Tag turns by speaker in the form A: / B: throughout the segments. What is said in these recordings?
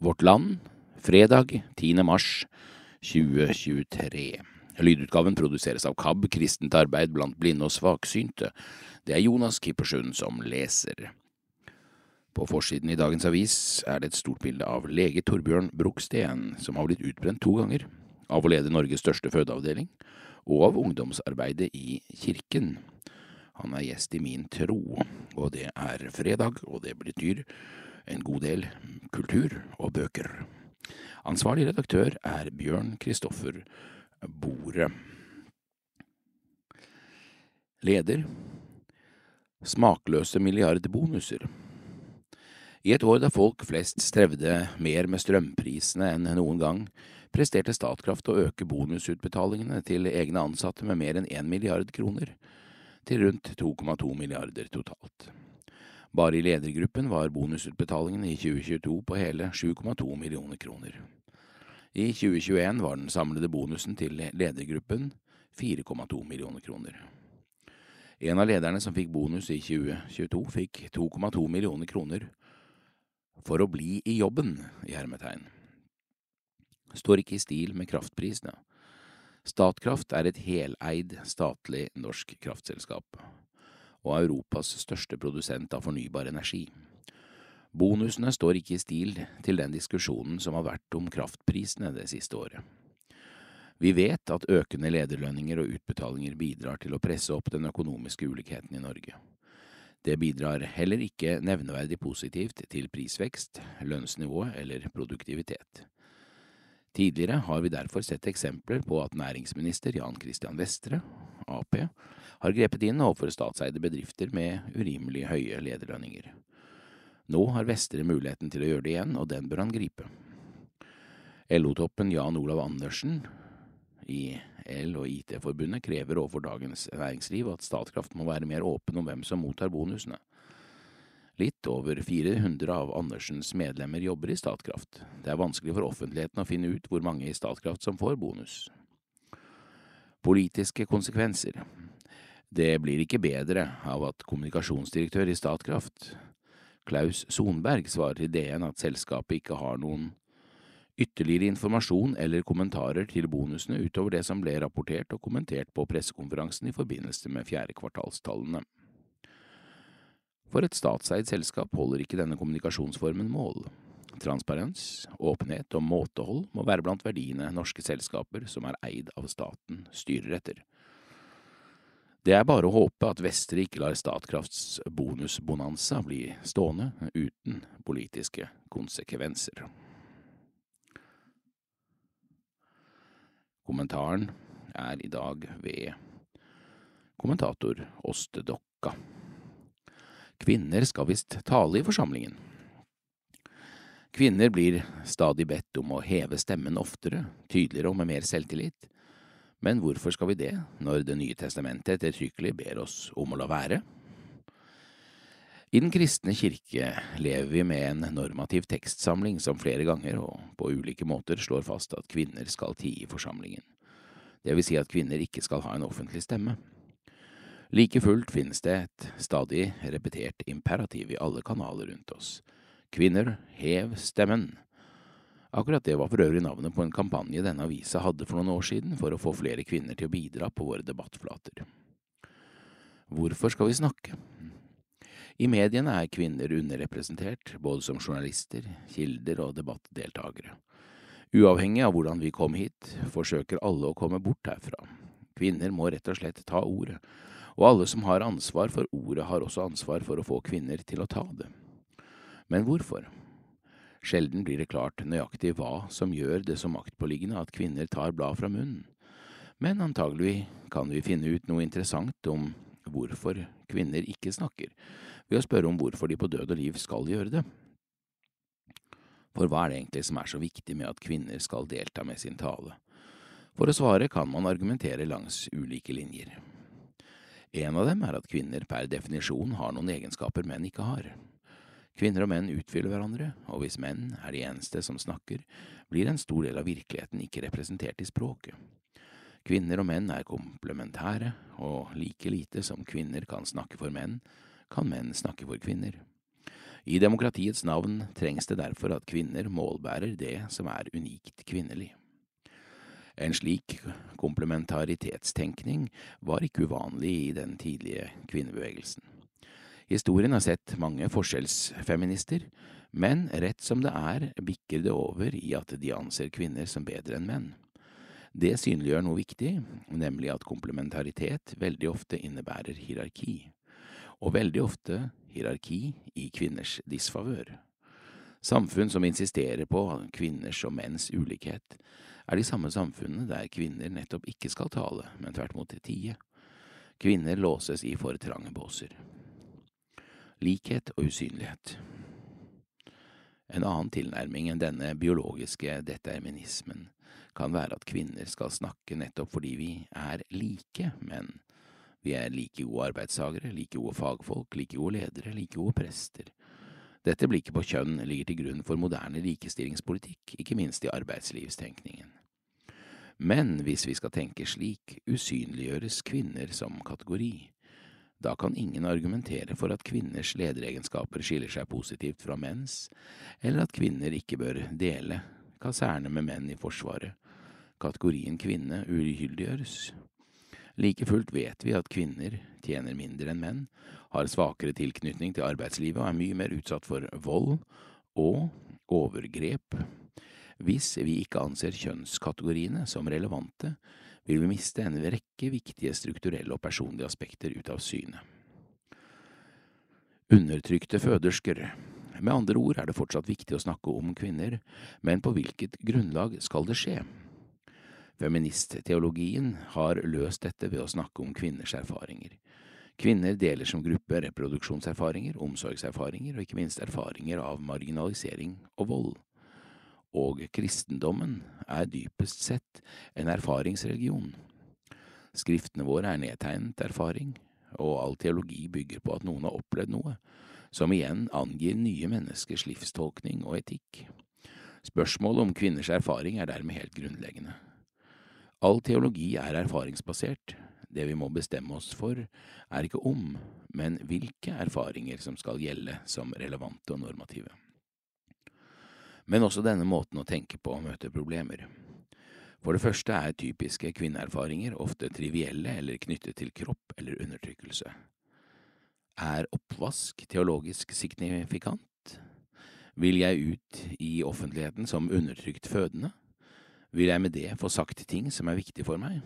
A: Vårt Land, fredag 10. mars 2023. Lydutgaven produseres av KAB, Kristent arbeid blant blinde og svaksynte. Det er Jonas Kippersund som leser. På forsiden i dagens avis er det et stort bilde av lege Torbjørn Broksten, som har blitt utbrent to ganger, av å lede Norges største fødeavdeling, og av ungdomsarbeidet i kirken. Han er gjest i Min tro, og det er fredag, og det betyr en god del kultur og bøker. Ansvarlig redaktør er Bjørn Kristoffer Bore. Leder Smakløse milliardbonuser. I et år da folk flest strevde mer med strømprisene enn noen gang, presterte Statkraft å øke bonusutbetalingene til egne ansatte med mer enn én milliard kroner, til rundt 2,2 milliarder totalt. Bare i ledergruppen var bonusutbetalingene i 2022 på hele 7,2 millioner kroner. I 2021 var den samlede bonusen til ledergruppen 4,2 millioner kroner. En av lederne som fikk bonus i 2022, fikk 2,2 millioner kroner for å bli i jobben, i hermetegn. Står ikke i stil med kraftprisene. Statkraft er et heleid statlig norsk kraftselskap, og Europas største produsent av fornybar energi. Bonusene står ikke i stil til den diskusjonen som har vært om kraftprisene det siste året. Vi vet at økende lederlønninger og utbetalinger bidrar til å presse opp den økonomiske ulikheten i Norge. Det bidrar heller ikke nevneverdig positivt til prisvekst, lønnsnivå eller produktivitet. Tidligere har vi derfor sett eksempler på at næringsminister Jan Christian Vestre, Ap, har grepet inn overfor statseide bedrifter med urimelig høye lederlønninger. Nå har Vestre muligheten til å gjøre det igjen, og den bør han gripe. LO-toppen Jan Olav Andersen i El- og IT-forbundet krever overfor Dagens Næringsliv at Statkraft må være mer åpen om hvem som mottar bonusene. Litt over 400 av Andersens medlemmer jobber i Statkraft. Det er vanskelig for offentligheten å finne ut hvor mange i Statkraft som får bonus. Politiske konsekvenser. Det blir ikke bedre av at kommunikasjonsdirektør i Statkraft, Klaus Sonberg, svarer til DN at selskapet ikke har noen ytterligere informasjon eller kommentarer til bonusene utover det som ble rapportert og kommentert på pressekonferansen i forbindelse med fjerde kvartalstallene. For et statseid selskap holder ikke denne kommunikasjonsformen mål. Transparens, åpenhet og måtehold må være blant verdiene norske selskaper som er eid av staten, styrer etter. Det er bare å håpe at Vestre ikke lar Statkrafts bonusbonanza bli stående uten politiske konsekvenser. Kommentaren er i dag ved kommentator Åste Dokka. Kvinner skal visst tale i forsamlingen. Kvinner blir stadig bedt om å heve stemmen oftere, tydeligere og med mer selvtillit. Men hvorfor skal vi det, når Det nye testamentet ettertrykkelig ber oss om å la være? I Den kristne kirke lever vi med en normativ tekstsamling som flere ganger og på ulike måter slår fast at kvinner skal tie i forsamlingen. Det vil si at kvinner ikke skal ha en offentlig stemme. Like fullt finnes det et stadig repetert imperativ i alle kanaler rundt oss. Kvinner, hev stemmen! Akkurat det var for øvrig navnet på en kampanje denne avisa hadde for noen år siden for å få flere kvinner til å bidra på våre debattflater. Hvorfor skal vi snakke? I mediene er kvinner underrepresentert, både som journalister, kilder og debattdeltakere. Uavhengig av hvordan vi kom hit, forsøker alle å komme bort herfra. Kvinner må rett og slett ta ordet, og alle som har ansvar for ordet, har også ansvar for å få kvinner til å ta det. Men hvorfor? Sjelden blir det klart nøyaktig hva som gjør det så maktpåliggende at kvinner tar blad fra munnen. Men antagelig kan vi finne ut noe interessant om hvorfor kvinner ikke snakker, ved å spørre om hvorfor de på død og liv skal gjøre det. For hva er det egentlig som er så viktig med at kvinner skal delta med sin tale? For å svare kan man argumentere langs ulike linjer. En av dem er at kvinner per definisjon har noen egenskaper menn ikke har. Kvinner og menn utfyller hverandre, og hvis menn er de eneste som snakker, blir en stor del av virkeligheten ikke representert i språket. Kvinner og menn er komplementære, og like lite som kvinner kan snakke for menn, kan menn snakke for kvinner. I demokratiets navn trengs det derfor at kvinner målbærer det som er unikt kvinnelig. En slik komplementaritetstenkning var ikke uvanlig i den tidlige kvinnebevegelsen. Historien har sett mange forskjellsfeminister, men rett som det er, bikker det over i at de anser kvinner som bedre enn menn. Det synliggjør noe viktig, nemlig at komplementaritet veldig ofte innebærer hierarki, og veldig ofte hierarki i kvinners disfavør. Samfunn som insisterer på kvinners og menns ulikhet, er de samme samfunnene der kvinner nettopp ikke skal tale, men tvert mot tie. Kvinner låses i for trange båser. Likhet og usynlighet. En annen tilnærming enn denne biologiske determinismen kan være at kvinner skal snakke nettopp fordi vi er like menn. Vi er like gode arbeidstagere, like gode fagfolk, like gode ledere, like gode prester. Dette blikket på kjønn ligger til grunn for moderne likestillingspolitikk, ikke minst i arbeidslivstenkningen. Men hvis vi skal tenke slik, usynliggjøres kvinner som kategori. Da kan ingen argumentere for at kvinners lederegenskaper skiller seg positivt fra menns, eller at kvinner ikke bør dele kaserne med menn i Forsvaret. Kategorien kvinne ugyldiggjøres. Like fullt vet vi at kvinner tjener mindre enn menn, har svakere tilknytning til arbeidslivet og er mye mer utsatt for vold og overgrep. Hvis vi ikke anser kjønnskategoriene som relevante, vil vi miste en rekke viktige strukturelle og personlige aspekter ut av syne. Undertrykte fødersker. Med andre ord er det fortsatt viktig å snakke om kvinner, men på hvilket grunnlag skal det skje? Feministteologien har løst dette ved å snakke om kvinners erfaringer. Kvinner deler som gruppe reproduksjonserfaringer, omsorgserfaringer og ikke minst erfaringer av marginalisering og vold. Og kristendommen er dypest sett en erfaringsreligion. Skriftene våre er nedtegnet erfaring, og all teologi bygger på at noen har opplevd noe, som igjen angir nye menneskers livstolkning og etikk. Spørsmålet om kvinners erfaring er dermed helt grunnleggende. All teologi er erfaringsbasert. Det vi må bestemme oss for, er ikke om, men hvilke erfaringer som skal gjelde som relevante og normative. Men også denne måten å tenke på møter problemer. For det første er typiske kvinneerfaringer ofte trivielle eller knyttet til kropp eller undertrykkelse. Er oppvask teologisk signifikant? Vil jeg ut i offentligheten som undertrykt fødende? Vil jeg med det få sagt ting som er viktig for meg.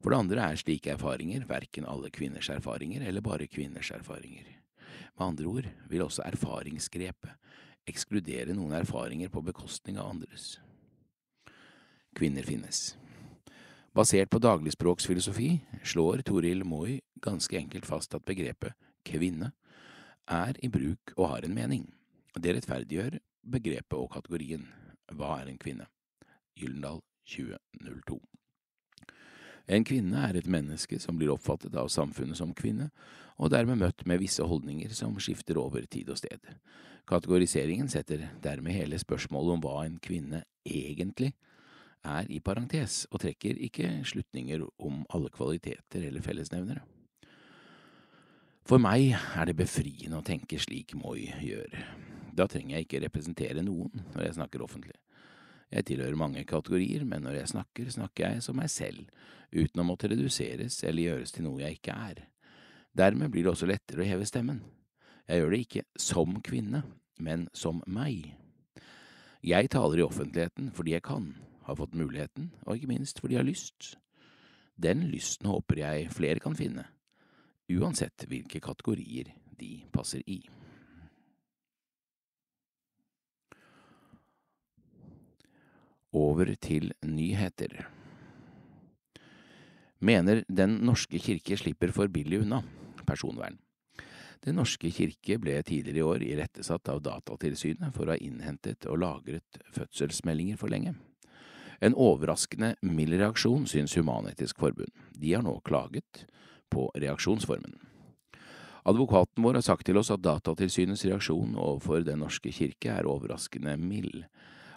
A: For det andre er slike erfaringer verken alle kvinners erfaringer eller bare kvinners erfaringer. Med andre ord vil også erfaringsgrepet ekskludere noen erfaringer på bekostning av andres. Kvinner finnes. Basert på dagligspråksfilosofi slår Toril Moi ganske enkelt fast at begrepet kvinne er i bruk og har en mening. Det rettferdiggjør begrepet og kategorien hva er en kvinne? Gyldendal 2002. En kvinne er et menneske som blir oppfattet av samfunnet som kvinne, og dermed møtt med visse holdninger som skifter over tid og sted. Kategoriseringen setter dermed hele spørsmålet om hva en kvinne egentlig er i parentes, og trekker ikke slutninger om alle kvaliteter eller fellesnevnere. For meg er det befriende å tenke slik Moi gjør. Da trenger jeg ikke representere noen når jeg snakker offentlig. Jeg tilhører mange kategorier, men når jeg snakker, snakker jeg som meg selv, uten å måtte reduseres eller gjøres til noe jeg ikke er. Dermed blir det også lettere å heve stemmen. Jeg gjør det ikke som kvinne, men som meg. Jeg taler i offentligheten fordi jeg kan, har fått muligheten, og ikke minst fordi jeg har lyst. Den lysten håper jeg flere kan finne, uansett hvilke kategorier de passer i. Over til nyheter. Mener Den norske kirke slipper for billig unna personvern. Den norske kirke ble tidligere i år irettesatt av Datatilsynet for å ha innhentet og lagret fødselsmeldinger for lenge. En overraskende mild reaksjon, syns Human-Etisk Forbund. De har nå klaget på reaksjonsformen. Advokaten vår har sagt til oss at Datatilsynets reaksjon overfor Den norske kirke er overraskende mild.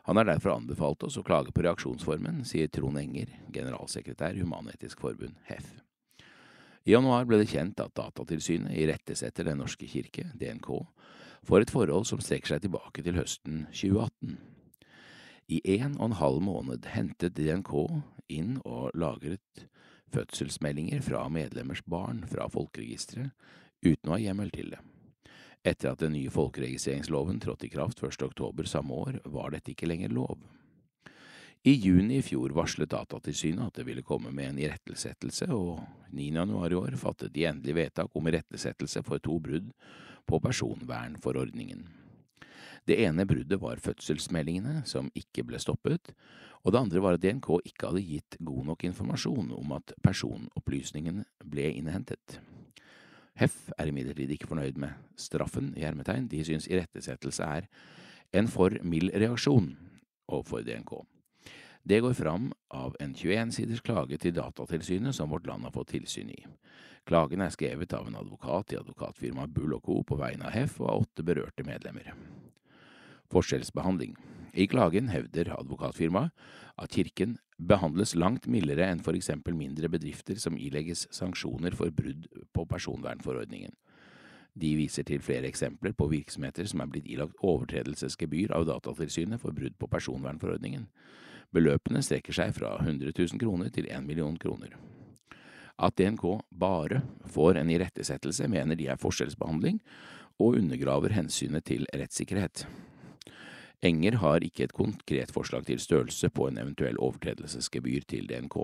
A: Han har derfor anbefalt oss å klage på reaksjonsformen, sier Trond Enger, generalsekretær Human-Etisk Forbund, HEF. I januar ble det kjent at Datatilsynet irettesetter Den norske kirke, DNK, for et forhold som strekker seg tilbake til høsten 2018. I en og en halv måned hentet DNK inn og lagret fødselsmeldinger fra medlemmers barn fra folkeregisteret, uten å ha hjemmel til det. Etter at den nye folkeregistreringsloven trådte i kraft 1. oktober samme år, var dette ikke lenger lov. I juni i fjor varslet Datatilsynet at det ville komme med en irettesettelse, og 9. januar i år fattet de endelig vedtak om irettesettelse for to brudd på personvernforordningen. Det ene bruddet var fødselsmeldingene, som ikke ble stoppet, og det andre var at DNK ikke hadde gitt god nok informasjon om at personopplysningene ble innhentet. Heff er imidlertid ikke fornøyd med straffen i hermetegn, de syns irettesettelse er en for mild reaksjon overfor DNK. Det går fram av en 21-siders klage til Datatilsynet som vårt land har fått tilsyn i. Klagen er skrevet av en advokat i advokatfirmaet Bull Co. på vegne av Heff og av åtte berørte medlemmer forskjellsbehandling. I klagen hevder advokatfirmaet at kirken behandles langt mildere enn for eksempel mindre bedrifter som ilegges sanksjoner for brudd på personvernforordningen. De viser til flere eksempler på virksomheter som er blitt ilagt overtredelsesgebyr av Datatilsynet for brudd på personvernforordningen. Beløpene strekker seg fra 100 000 kroner til 1 million kroner. At DNK bare får en irettesettelse, mener de er forskjellsbehandling og undergraver hensynet til rettssikkerhet. Enger har ikke et konkret forslag til størrelse på en eventuell overtredelsesgebyr til DNK.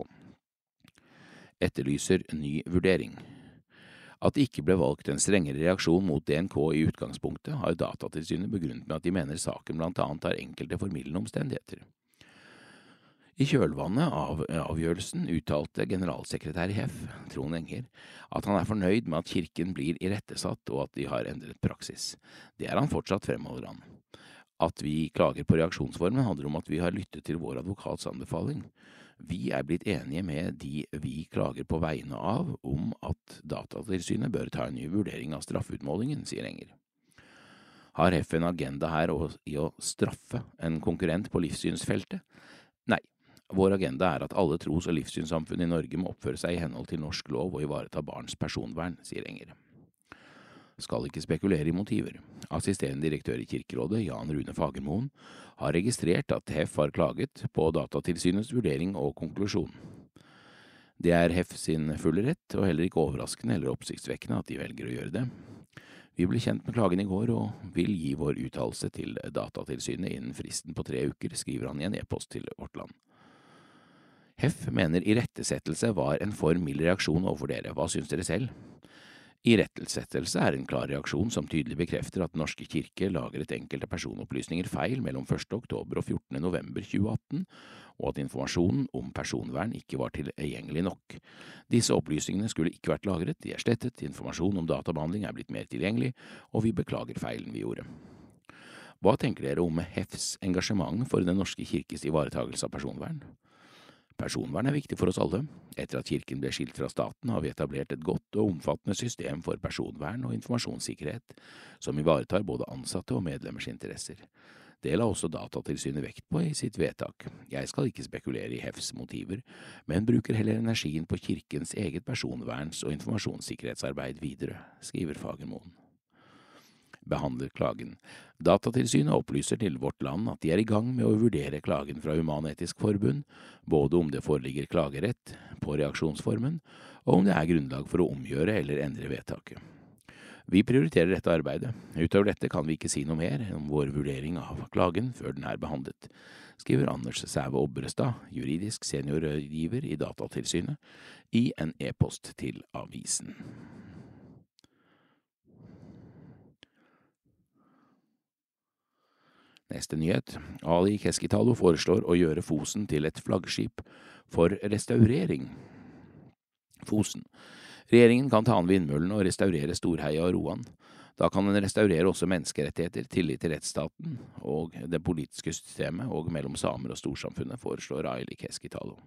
A: Etterlyser ny vurdering. At det ikke ble valgt en strengere reaksjon mot DNK i utgangspunktet, har Datatilsynet begrunnet med at de mener saken blant annet har enkelte formildende omstendigheter. I kjølvannet av avgjørelsen uttalte generalsekretær i HEF, Trond Enger, at han er fornøyd med at kirken blir irettesatt og at de har endret praksis. Det er han fortsatt, fremholder han. At vi klager på reaksjonsformen handler om at vi har lyttet til vår advokats anbefaling. Vi er blitt enige med de vi klager på vegne av om at Datatilsynet bør ta en ny vurdering av straffeutmålingen, sier Enger. Har F en agenda her i å straffe en konkurrent på livssynsfeltet? Nei, vår agenda er at alle tros- og livssynssamfunn i Norge må oppføre seg i henhold til norsk lov og ivareta barns personvern, sier Enger skal ikke spekulere i motiver. Assisterende direktør i Kirkerådet, Jan Rune Fagermoen, har registrert at HEF har klaget på Datatilsynets vurdering og konklusjon. Det er HEF sin fulle rett, og heller ikke overraskende eller oppsiktsvekkende at de velger å gjøre det. Vi ble kjent med klagen i går og vil gi vår uttalelse til Datatilsynet innen fristen på tre uker, skriver han i en e-post til Vårt Land. HEF mener irettesettelse var en for mild reaksjon overfor dere, hva synes dere selv? Irettesettelse er en klar reaksjon som tydelig bekrefter at Den norske kirke lagret enkelte personopplysninger feil mellom 1. oktober og 14. november 2018, og at informasjonen om personvern ikke var tilgjengelig nok. Disse opplysningene skulle ikke vært lagret, de er slettet, informasjon om databehandling er blitt mer tilgjengelig, og vi beklager feilen vi gjorde. Hva tenker dere om HEFs engasjement for Den norske kirkes ivaretagelse av personvern? Personvern er viktig for oss alle. Etter at kirken ble skilt fra staten, har vi etablert et godt og omfattende system for personvern og informasjonssikkerhet, som ivaretar både ansatte og medlemmers interesser. Det la også Datatilsynet vekt på i sitt vedtak. Jeg skal ikke spekulere i Hefs motiver, men bruker heller energien på kirkens eget personverns- og informasjonssikkerhetsarbeid videre, skriver Fagermoen behandler klagen. Datatilsynet opplyser til Vårt Land at de er i gang med å vurdere klagen fra Human-Etisk Forbund, både om det foreligger klagerett på reaksjonsformen, og om det er grunnlag for å omgjøre eller endre vedtaket. Vi prioriterer dette arbeidet. Utover dette kan vi ikke si noe mer om vår vurdering av klagen før den er behandlet, skriver Anders Sæve Obrestad, juridisk seniorrådgiver i Datatilsynet, i en e-post til avisen. Neste nyhet. Ali Keskitalo foreslår å gjøre Fosen til et flaggskip for restaurering. Fosen. Regjeringen kan ta an vindmøllene og restaurere Storheia og Roan. Da kan den restaurere også menneskerettigheter, tillit til rettsstaten og det politiske systemet og mellom samer og storsamfunnet, foreslår Aili Keskitalo.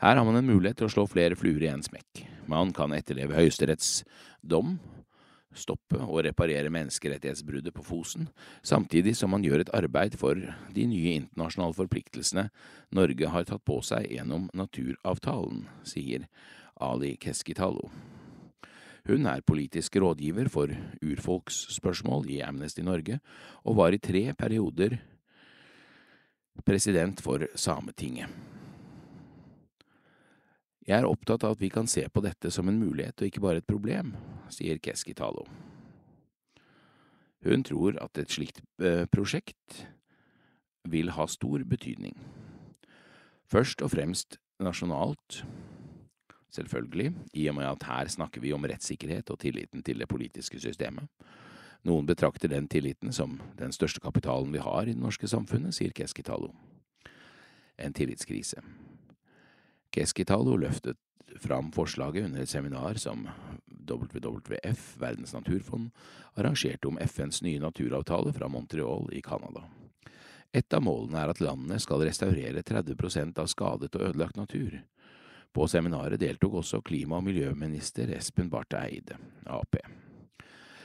A: Her har man en mulighet til å slå flere fluer i en smekk. Man kan etterleve Høyesteretts dom stoppe og reparere menneskerettighetsbruddet på Fosen, samtidig som man gjør et arbeid for de nye internasjonale forpliktelsene Norge har tatt på seg gjennom naturavtalen, sier Ali Keskitalo. Hun er politisk rådgiver for urfolksspørsmål i Amnesty Norge, og var i tre perioder president for Sametinget. Jeg er opptatt av at vi kan se på dette som en mulighet og ikke bare et problem, sier Keskitalo. Hun tror at et slikt eh, prosjekt vil ha stor betydning. Først og fremst nasjonalt, selvfølgelig, i og med at her snakker vi om rettssikkerhet og tilliten til det politiske systemet. Noen betrakter den tilliten som den største kapitalen vi har i det norske samfunnet, sier Keskitalo. En tillitskrise. Keskitalo løftet fram forslaget under et seminar som WWF, Verdens naturfond, arrangerte om FNs nye naturavtale fra Montreal i Canada. Et av målene er at landene skal restaurere 30% av skadet og ødelagt natur. På seminaret deltok også klima- og miljøminister Espen Barth Eide, Ap.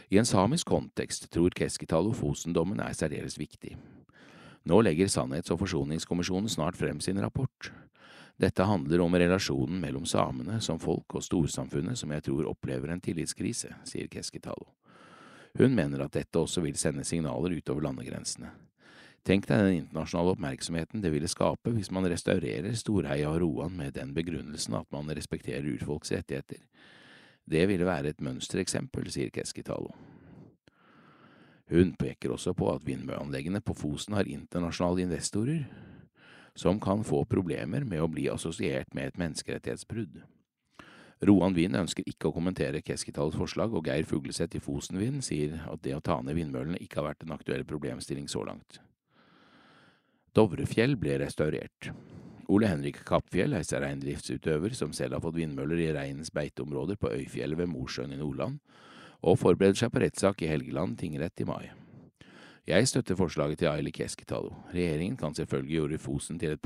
A: I en samisk kontekst tror Keskitalo Fosen-dommen er særdeles viktig. Nå legger Sannhets- og forsoningskommisjonen snart frem sin rapport. Dette handler om relasjonen mellom samene som folk og storsamfunnet som jeg tror opplever en tillitskrise, sier Keskitalo. Hun mener at dette også vil sende signaler utover landegrensene. Tenk deg den internasjonale oppmerksomheten det ville skape hvis man restaurerer Storheia og Roan med den begrunnelsen at man respekterer urfolks rettigheter. Det ville være et mønstereksempel, sier Keskitalo. Hun peker også på at vindmølleanleggene på Fosen har internasjonale investorer som kan få problemer med å bli assosiert med et menneskerettighetsbrudd. Roan Vind ønsker ikke å kommentere Keskitals forslag, og Geir Fugleseth i Fosenvind sier at det å ta ned vindmøllene ikke har vært en aktuell problemstilling så langt. Dovrefjell ble restaurert. Ole Henrik Kappfjell er reindriftsutøver som selv har fått vindmøller i reinens beiteområder på Øyfjellet ved Mosjøen i Nordland, og forbereder seg på rettssak i Helgeland tingrett i mai. Jeg støtter forslaget til Aili Keskitalo. Regjeringen kan selvfølgelig gjøre Fosen til et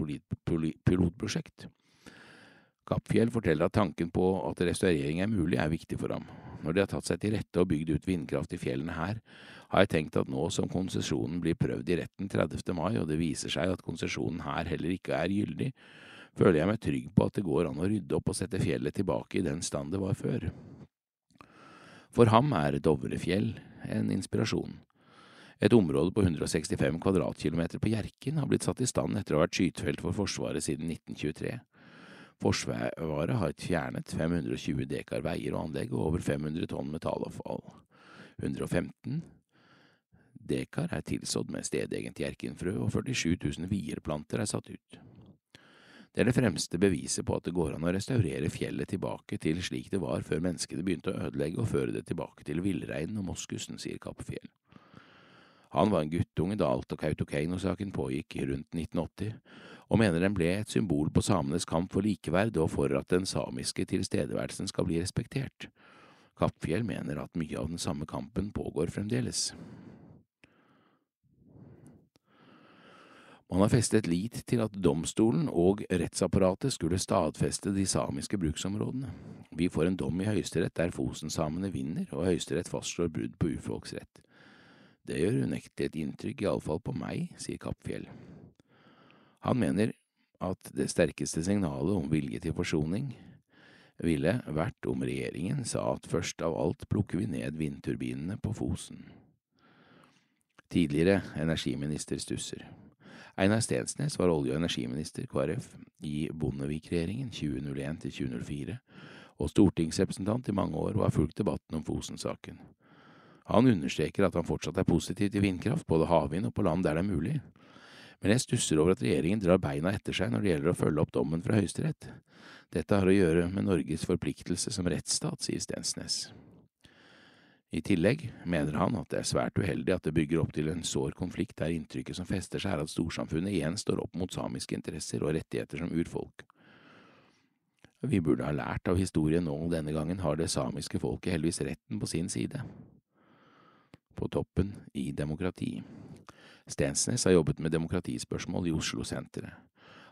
A: pilotprosjekt. Kappfjell forteller at tanken på at restaurering er mulig, er viktig for ham. Når de har tatt seg til rette og bygd ut vindkraft i fjellene her, har jeg tenkt at nå som konsesjonen blir prøvd i retten 30. mai, og det viser seg at konsesjonen her heller ikke er gyldig, føler jeg meg trygg på at det går an å rydde opp og sette fjellet tilbake i den stand det var før. For ham er Dovrefjell en inspirasjon. Et område på 165 kvadratkilometer på Hjerkinn har blitt satt i stand etter å ha vært skytefelt for Forsvaret siden 1923. Forsvaret har fjernet 520 dekar veier og anlegg og over 500 tonn metallavfall. 115 dekar er tilsådd med stedegent jerkinfrø, og 47 000 vierplanter er satt ut. Det er det fremste beviset på at det går an å restaurere fjellet tilbake til slik det var før menneskene begynte å ødelegge og føre det tilbake til villreinen og moskusen, sier Kappfjell. Han var en guttunge da alt og Kautokeino-saken pågikk rundt 1980, og mener den ble et symbol på samenes kamp for likeverd og for at den samiske tilstedeværelsen skal bli respektert. Kappfjell mener at mye av den samme kampen pågår fremdeles. Man har festet lit til at domstolen og rettsapparatet skulle stadfeste de samiske bruksområdene. Vi får en dom i Høyesterett der Fosen-samene vinner, og Høyesterett fastslår brudd på urfolksrett. Det gjør unektelig et inntrykk, iallfall på meg, sier Kappfjell. Han mener at det sterkeste signalet om vilje til forsoning ville vært om regjeringen sa at først av alt plukker vi ned vindturbinene på Fosen. Tidligere energiminister stusser. Einar Stensnes var olje- og energiminister KrF i Bondevik-regjeringen 2001 til 2004, og stortingsrepresentant i mange år og har fulgt debatten om Fosen-saken. Han understreker at han fortsatt er positiv til vindkraft, både havvind og på land der det er mulig, men jeg stusser over at regjeringen drar beina etter seg når det gjelder å følge opp dommen fra Høyesterett. Dette har å gjøre med Norges forpliktelse som rettsstat, sier Stensnes. I tillegg mener han at det er svært uheldig at det bygger opp til en sår konflikt der inntrykket som fester seg er at storsamfunnet igjen står opp mot samiske interesser og rettigheter som urfolk. Vi burde ha lært av historien nå, denne gangen har det samiske folket heldigvis retten på sin side. På toppen i demokrati. Stensnes har jobbet med demokratispørsmål i Oslo-senteret.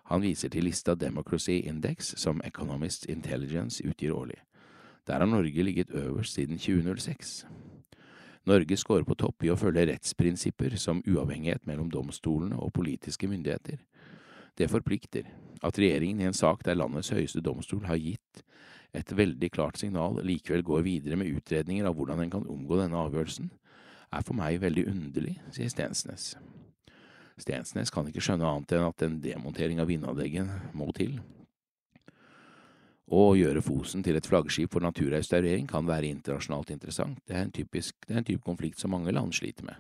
A: Han viser til lista Democracy Index som Economist Intelligence utgir årlig. Der har Norge ligget øverst siden 2006. Norge scorer på topp i å følge rettsprinsipper som uavhengighet mellom domstolene og politiske myndigheter. Det forplikter. At regjeringen i en sak der landets høyeste domstol har gitt et veldig klart signal, likevel går videre med utredninger av hvordan en kan omgå denne avgjørelsen, er for meg veldig underlig, sier Stensnes. Stensnes kan ikke skjønne annet enn at en demontering av vindanlegget må til. Å gjøre Fosen til et flaggskip for naturrestaurering kan være internasjonalt interessant, det er en, typisk, det er en type konflikt som mange land sliter med.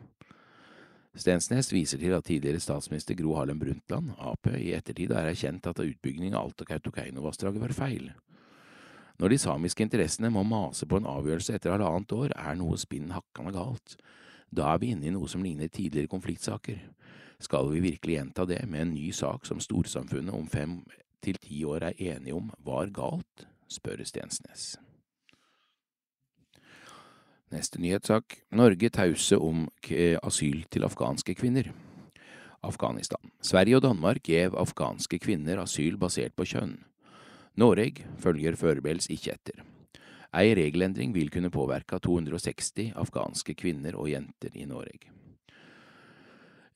A: Stensnes viser til at tidligere statsminister Gro Harlem Brundtland, Ap, i ettertid har erkjent at utbyggingen av Alta Kautokeino-vassdraget var feil. Når de samiske interessene må mase på en avgjørelse etter halvannet år, er noe spinn hakkande galt. Da er vi inne i noe som ligner tidligere konfliktsaker. Skal vi virkelig gjenta det med en ny sak som storsamfunnet om fem til ti år er enige om var galt, spør Stensnes. Neste nyhetssak. Norge tause om asyl til afghanske kvinner. Afghanistan. Sverige og Danmark gjev afghanske kvinner asyl basert på kjønn. Noreg følger førebels ikke etter. Ei regelendring vil kunne påvirke 260 afghanske kvinner og jenter i Noreg.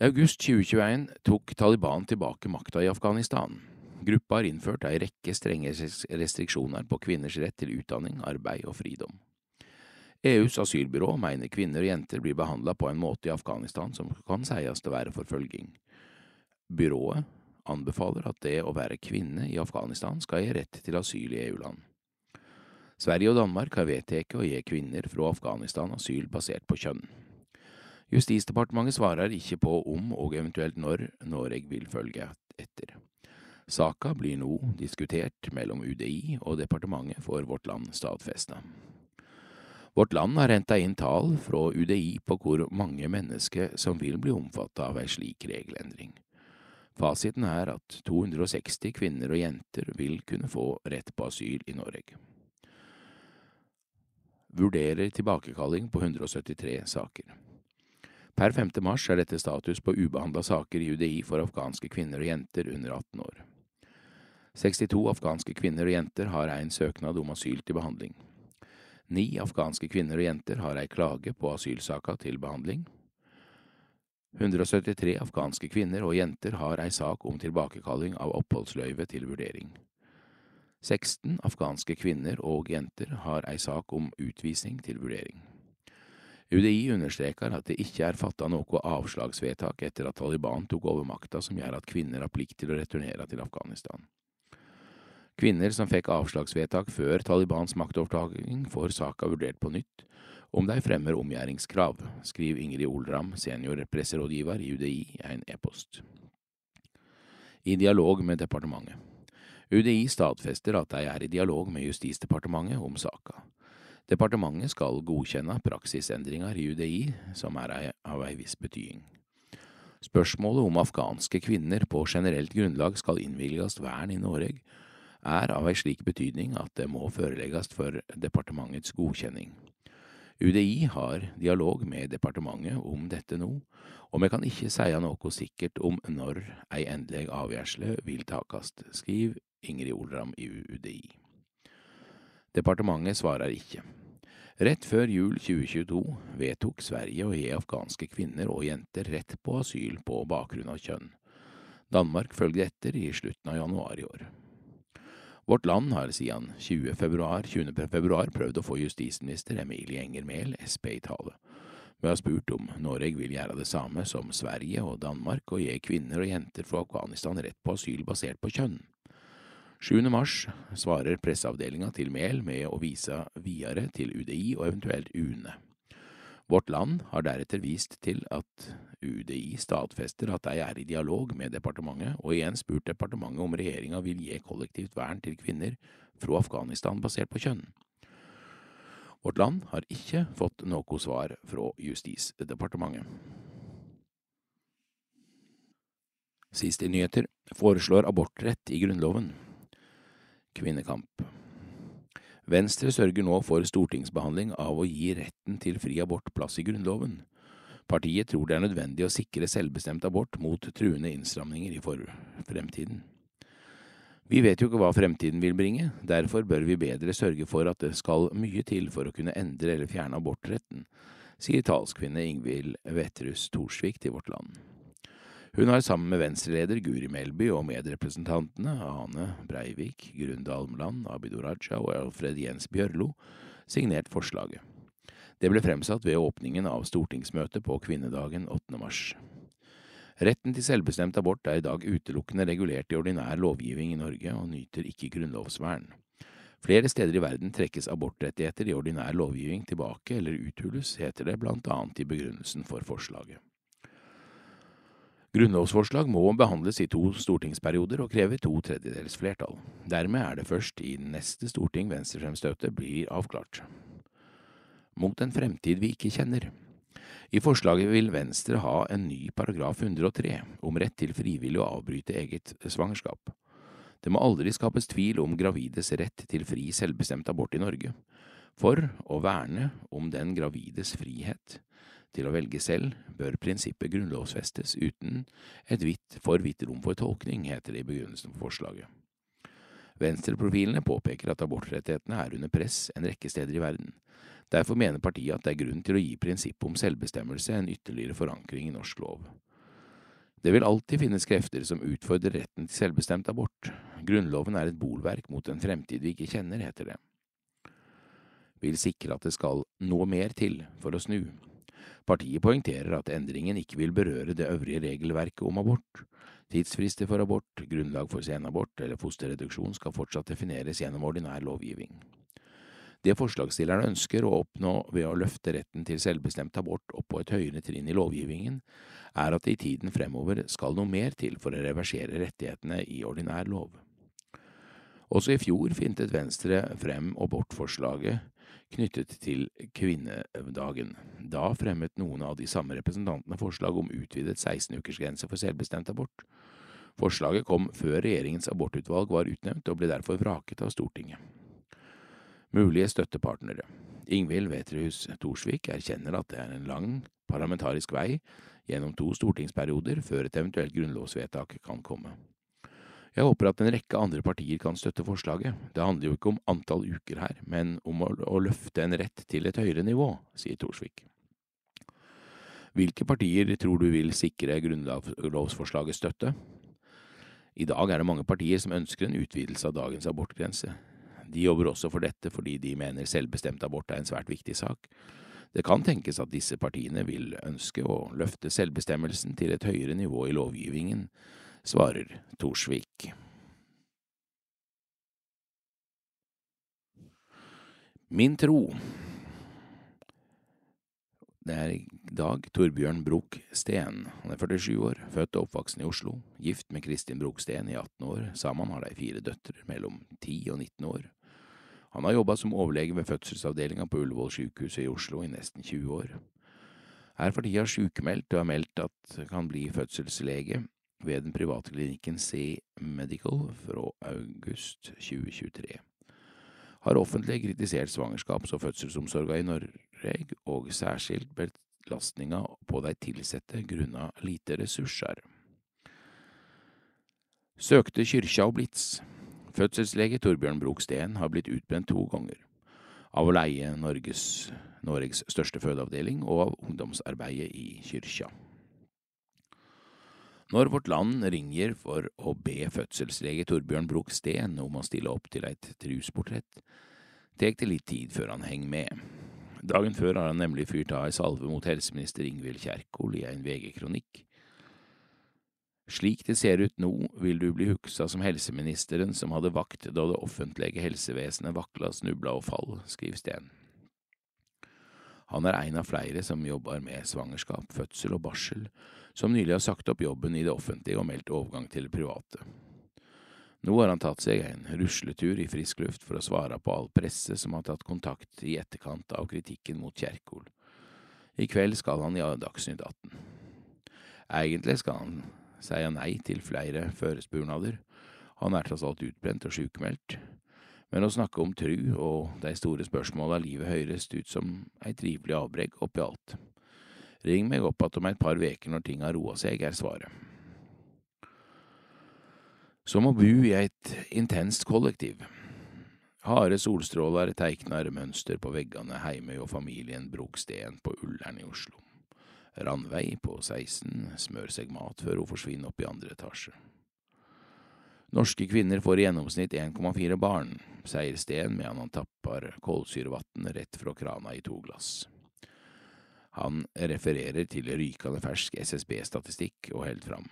A: I august 2021 tok Taliban tilbake makta i Afghanistan. Gruppa har innført ei rekke strenge restriksjoner på kvinners rett til utdanning, arbeid og fridom. EUs asylbyrå mener kvinner og jenter blir behandla på en måte i Afghanistan som kan sies å være forfølging. Byrået anbefaler at det å være kvinne i Afghanistan skal gi rett til asyl i EU-land. Sverige og Danmark har vedtatt å gi kvinner fra Afghanistan asyl basert på kjønn. Justisdepartementet svarer ikke på om og eventuelt når Norge vil følge etter. Saka blir nå diskutert mellom UDI og departementet for Vårt Land stadfesta. Vårt Land har henta inn tall fra UDI på hvor mange mennesker som vil bli omfatta av ei slik regelendring. Fasiten er at 260 kvinner og jenter vil kunne få rett på asyl i Norge. Vurderer tilbakekalling på 173 saker. Per 5. mars er dette status på ubehandla saker i UDI for afghanske kvinner og jenter under 18 år. 62 afghanske kvinner og jenter har en søknad om asyl til behandling. Ni afghanske kvinner og jenter har ei klage på asylsaka til behandling. 173 afghanske kvinner og jenter har ei sak om tilbakekalling av oppholdsløyve til vurdering. 16 afghanske kvinner og jenter har ei sak om utvisning til vurdering. UDI understreker at det ikke er fatta noe avslagsvedtak etter at Taliban tok over makta som gjør at kvinner har plikt til å returnere til Afghanistan. Kvinner som fikk avslagsvedtak før Talibans maktovertaking, får saka vurdert på nytt, om de fremmer omgjøringskrav, skriver Ingrid Olram, senior presserådgiver i UDI, en e-post. I dialog med departementet. UDI stadfester at de er i dialog med Justisdepartementet om saka. Departementet skal godkjenne praksisendringer i UDI som er av ei viss betydning. Spørsmålet om afghanske kvinner på generelt grunnlag skal innvilges vern i Norge, er av ei slik betydning at det må forelegges for departementets godkjenning. UDI har dialog med departementet om dette nå, og vi kan ikke seie noe sikkert om når ei endelig avgjørelse vil takast, skriver Ingrid Olram i UDI. Departementet svarer ikke. Rett før jul 2022 vedtok Sverige å gi afghanske kvinner og jenter rett på asyl på bakgrunn av kjønn. Danmark følger etter i slutten av januar i år. Vårt Land har siden 20. Februar, 20. februar prøvd å få justisminister Emilie Enger Mehl, Sp, i tale. Vi har spurt om Norge vil gjøre det samme som Sverige og Danmark og gi kvinner og jenter fra Afghanistan rett på asyl basert på kjønn. 7. mars svarer presseavdelinga til Mehl med å vise videre til UDI og eventuelt UNE. Vårt Land har deretter vist til at UDI stadfester at de er i dialog med departementet, og igjen spurt departementet om regjeringa vil gi kollektivt vern til kvinner fra Afghanistan basert på kjønn. Vårt Land har ikke fått noe svar fra Justisdepartementet. Siste nyheter foreslår abortrett i Grunnloven. Kvinnekamp. Venstre sørger nå for stortingsbehandling av å gi retten til fri abort plass i Grunnloven. Partiet tror det er nødvendig å sikre selvbestemt abort mot truende innstramninger i fremtiden. Vi vet jo ikke hva fremtiden vil bringe, derfor bør vi bedre sørge for at det skal mye til for å kunne endre eller fjerne abortretten, sier talskvinne Ingvild Vetterhus Thorsvik til Vårt Land. Hun har sammen med Venstre-leder Guri Melby og medrepresentantene Ane Breivik, Grunde Almland, Abid Raja og Alfred Jens Bjørlo signert forslaget. Det ble fremsatt ved åpningen av stortingsmøtet på kvinnedagen 8. mars. Retten til selvbestemt abort er i dag utelukkende regulert i ordinær lovgivning i Norge og nyter ikke grunnlovsvern. Flere steder i verden trekkes abortrettigheter i ordinær lovgivning tilbake eller uthules, heter det blant annet i begrunnelsen for forslaget. Grunnlovsforslag må behandles i to stortingsperioder og krever to tredjedels flertall. Dermed er det først i neste storting venstrefremstøtet blir avklart. Mot en fremtid vi ikke kjenner. I forslaget vil Venstre ha en ny paragraf 103 om rett til frivillig å avbryte eget svangerskap. Det må aldri skapes tvil om gravides rett til fri selvbestemt abort i Norge. For å verne om den gravides frihet til å velge selv, bør prinsippet grunnlovfestes uten et vidt, for vidt rom for tolkning, heter det i begrunnelsen for forslaget. Venstreprofilene påpeker at abortrettighetene er under press en rekke steder i verden. Derfor mener partiet at det er grunn til å gi prinsippet om selvbestemmelse en ytterligere forankring i norsk lov. Det vil alltid finnes krefter som utfordrer retten til selvbestemt abort. Grunnloven er et bolverk mot en fremtid vi ikke kjenner, heter det. Vil sikre at det skal noe mer til for å snu. Partiet poengterer at endringen ikke vil berøre det øvrige regelverket om abort. Tidsfrister for abort, grunnlag for senabort eller fosterreduksjon skal fortsatt defineres gjennom ordinær lovgivning. Det forslagsstillerne ønsker å oppnå ved å løfte retten til selvbestemt abort opp på et høyere trinn i lovgivningen, er at det i tiden fremover skal noe mer til for å reversere rettighetene i ordinær lov. Også i fjor fintet Venstre frem abortforslaget knyttet til kvinnedagen. Da fremmet noen av de samme representantene forslag om utvidet 16-ukersgrense for selvbestemt abort. Forslaget kom før regjeringens abortutvalg var utnevnt, og ble derfor vraket av Stortinget. Mulige støttepartnere Ingvild Wetrehus Thorsvik erkjenner at det er en lang parlamentarisk vei gjennom to stortingsperioder før et eventuelt grunnlovsvedtak kan komme. Jeg håper at en rekke andre partier kan støtte forslaget. Det handler jo ikke om antall uker her, men om å, løfte en rett til et høyere nivå, sier Thorsvik. Hvilke partier tror du vil sikre grunnlovsforslaget støtte? I dag er det mange partier som ønsker en utvidelse av dagens abortgrense. De jobber også for dette fordi de mener selvbestemt abort er en svært viktig sak. Det kan tenkes at disse partiene vil ønske å løfte selvbestemmelsen til et høyere nivå i lovgivningen, svarer Torsvik. Min tro Det er i dag Torbjørn Broch Steen. Han er 47 år, født og oppvokst i Oslo, gift med Kristin Broch Steen i 18 år. Sammen har de fire døtre mellom 10 og 19 år. Han har jobba som overlege ved fødselsavdelinga på Ullevål sykehuset i Oslo i nesten 20 år. Er for tida sykemeldt og har meldt at kan bli fødselslege ved den private klinikken C Medical fra august 2023. Har offentlig kritisert svangerskaps- og fødselsomsorga i Norge, og særskilt belastninga på de ansatte grunna lite ressurser. Søkte kyrkja og Blitz. Fødselslege Torbjørn Broksten har blitt utbrent to ganger. Av å leie Norges, Norges største fødeavdeling og av ungdomsarbeidet i kyrkja. Når Vårt Land ringer for å be fødselslege Torbjørn Broch Steen om å stille opp til et trusportrett, tek det litt tid før han henger med. Dagen før har han nemlig fyrt av ei salve mot helseminister Ingvild Kjerkol i en VG-kronikk. Slik det ser ut nå, vil du bli huksa som helseministeren som hadde vakt da det offentlige helsevesenet vakla, snubla og fall, skriver Steen. Han er en av flere som jobber med svangerskap, fødsel og barsel, som nylig har sagt opp jobben i det offentlige og meldt overgang til det private. Nå har han tatt seg en rusletur i frisk luft for å svare på all presse som har tatt kontakt i etterkant av kritikken mot Kjerkol. I kveld skal han i Dagsnytt 18. Egentlig skal han si nei til flere førespurnader. Han er tross alt utbrent og sjukmeldt, men å snakke om tru og de store spørsmåla livet høres ut som ei trivelig avbrekk oppi alt. Ring meg opp att om et par veker når ting har roa seg, er svaret. Som å bo i et intenst kollektiv. Harde solstråler teiknar mønster på veggene heime og familien Brogsten på Ullern i Oslo. Randveig på 16 smør seg mat før hun forsvinner opp i andre etasje. Norske kvinner får i gjennomsnitt 1,4 barn, sier Steen medan han tapper kålsyrevann rett fra krana i to glass. Han refererer til rykende fersk SSB-statistikk og holder fram.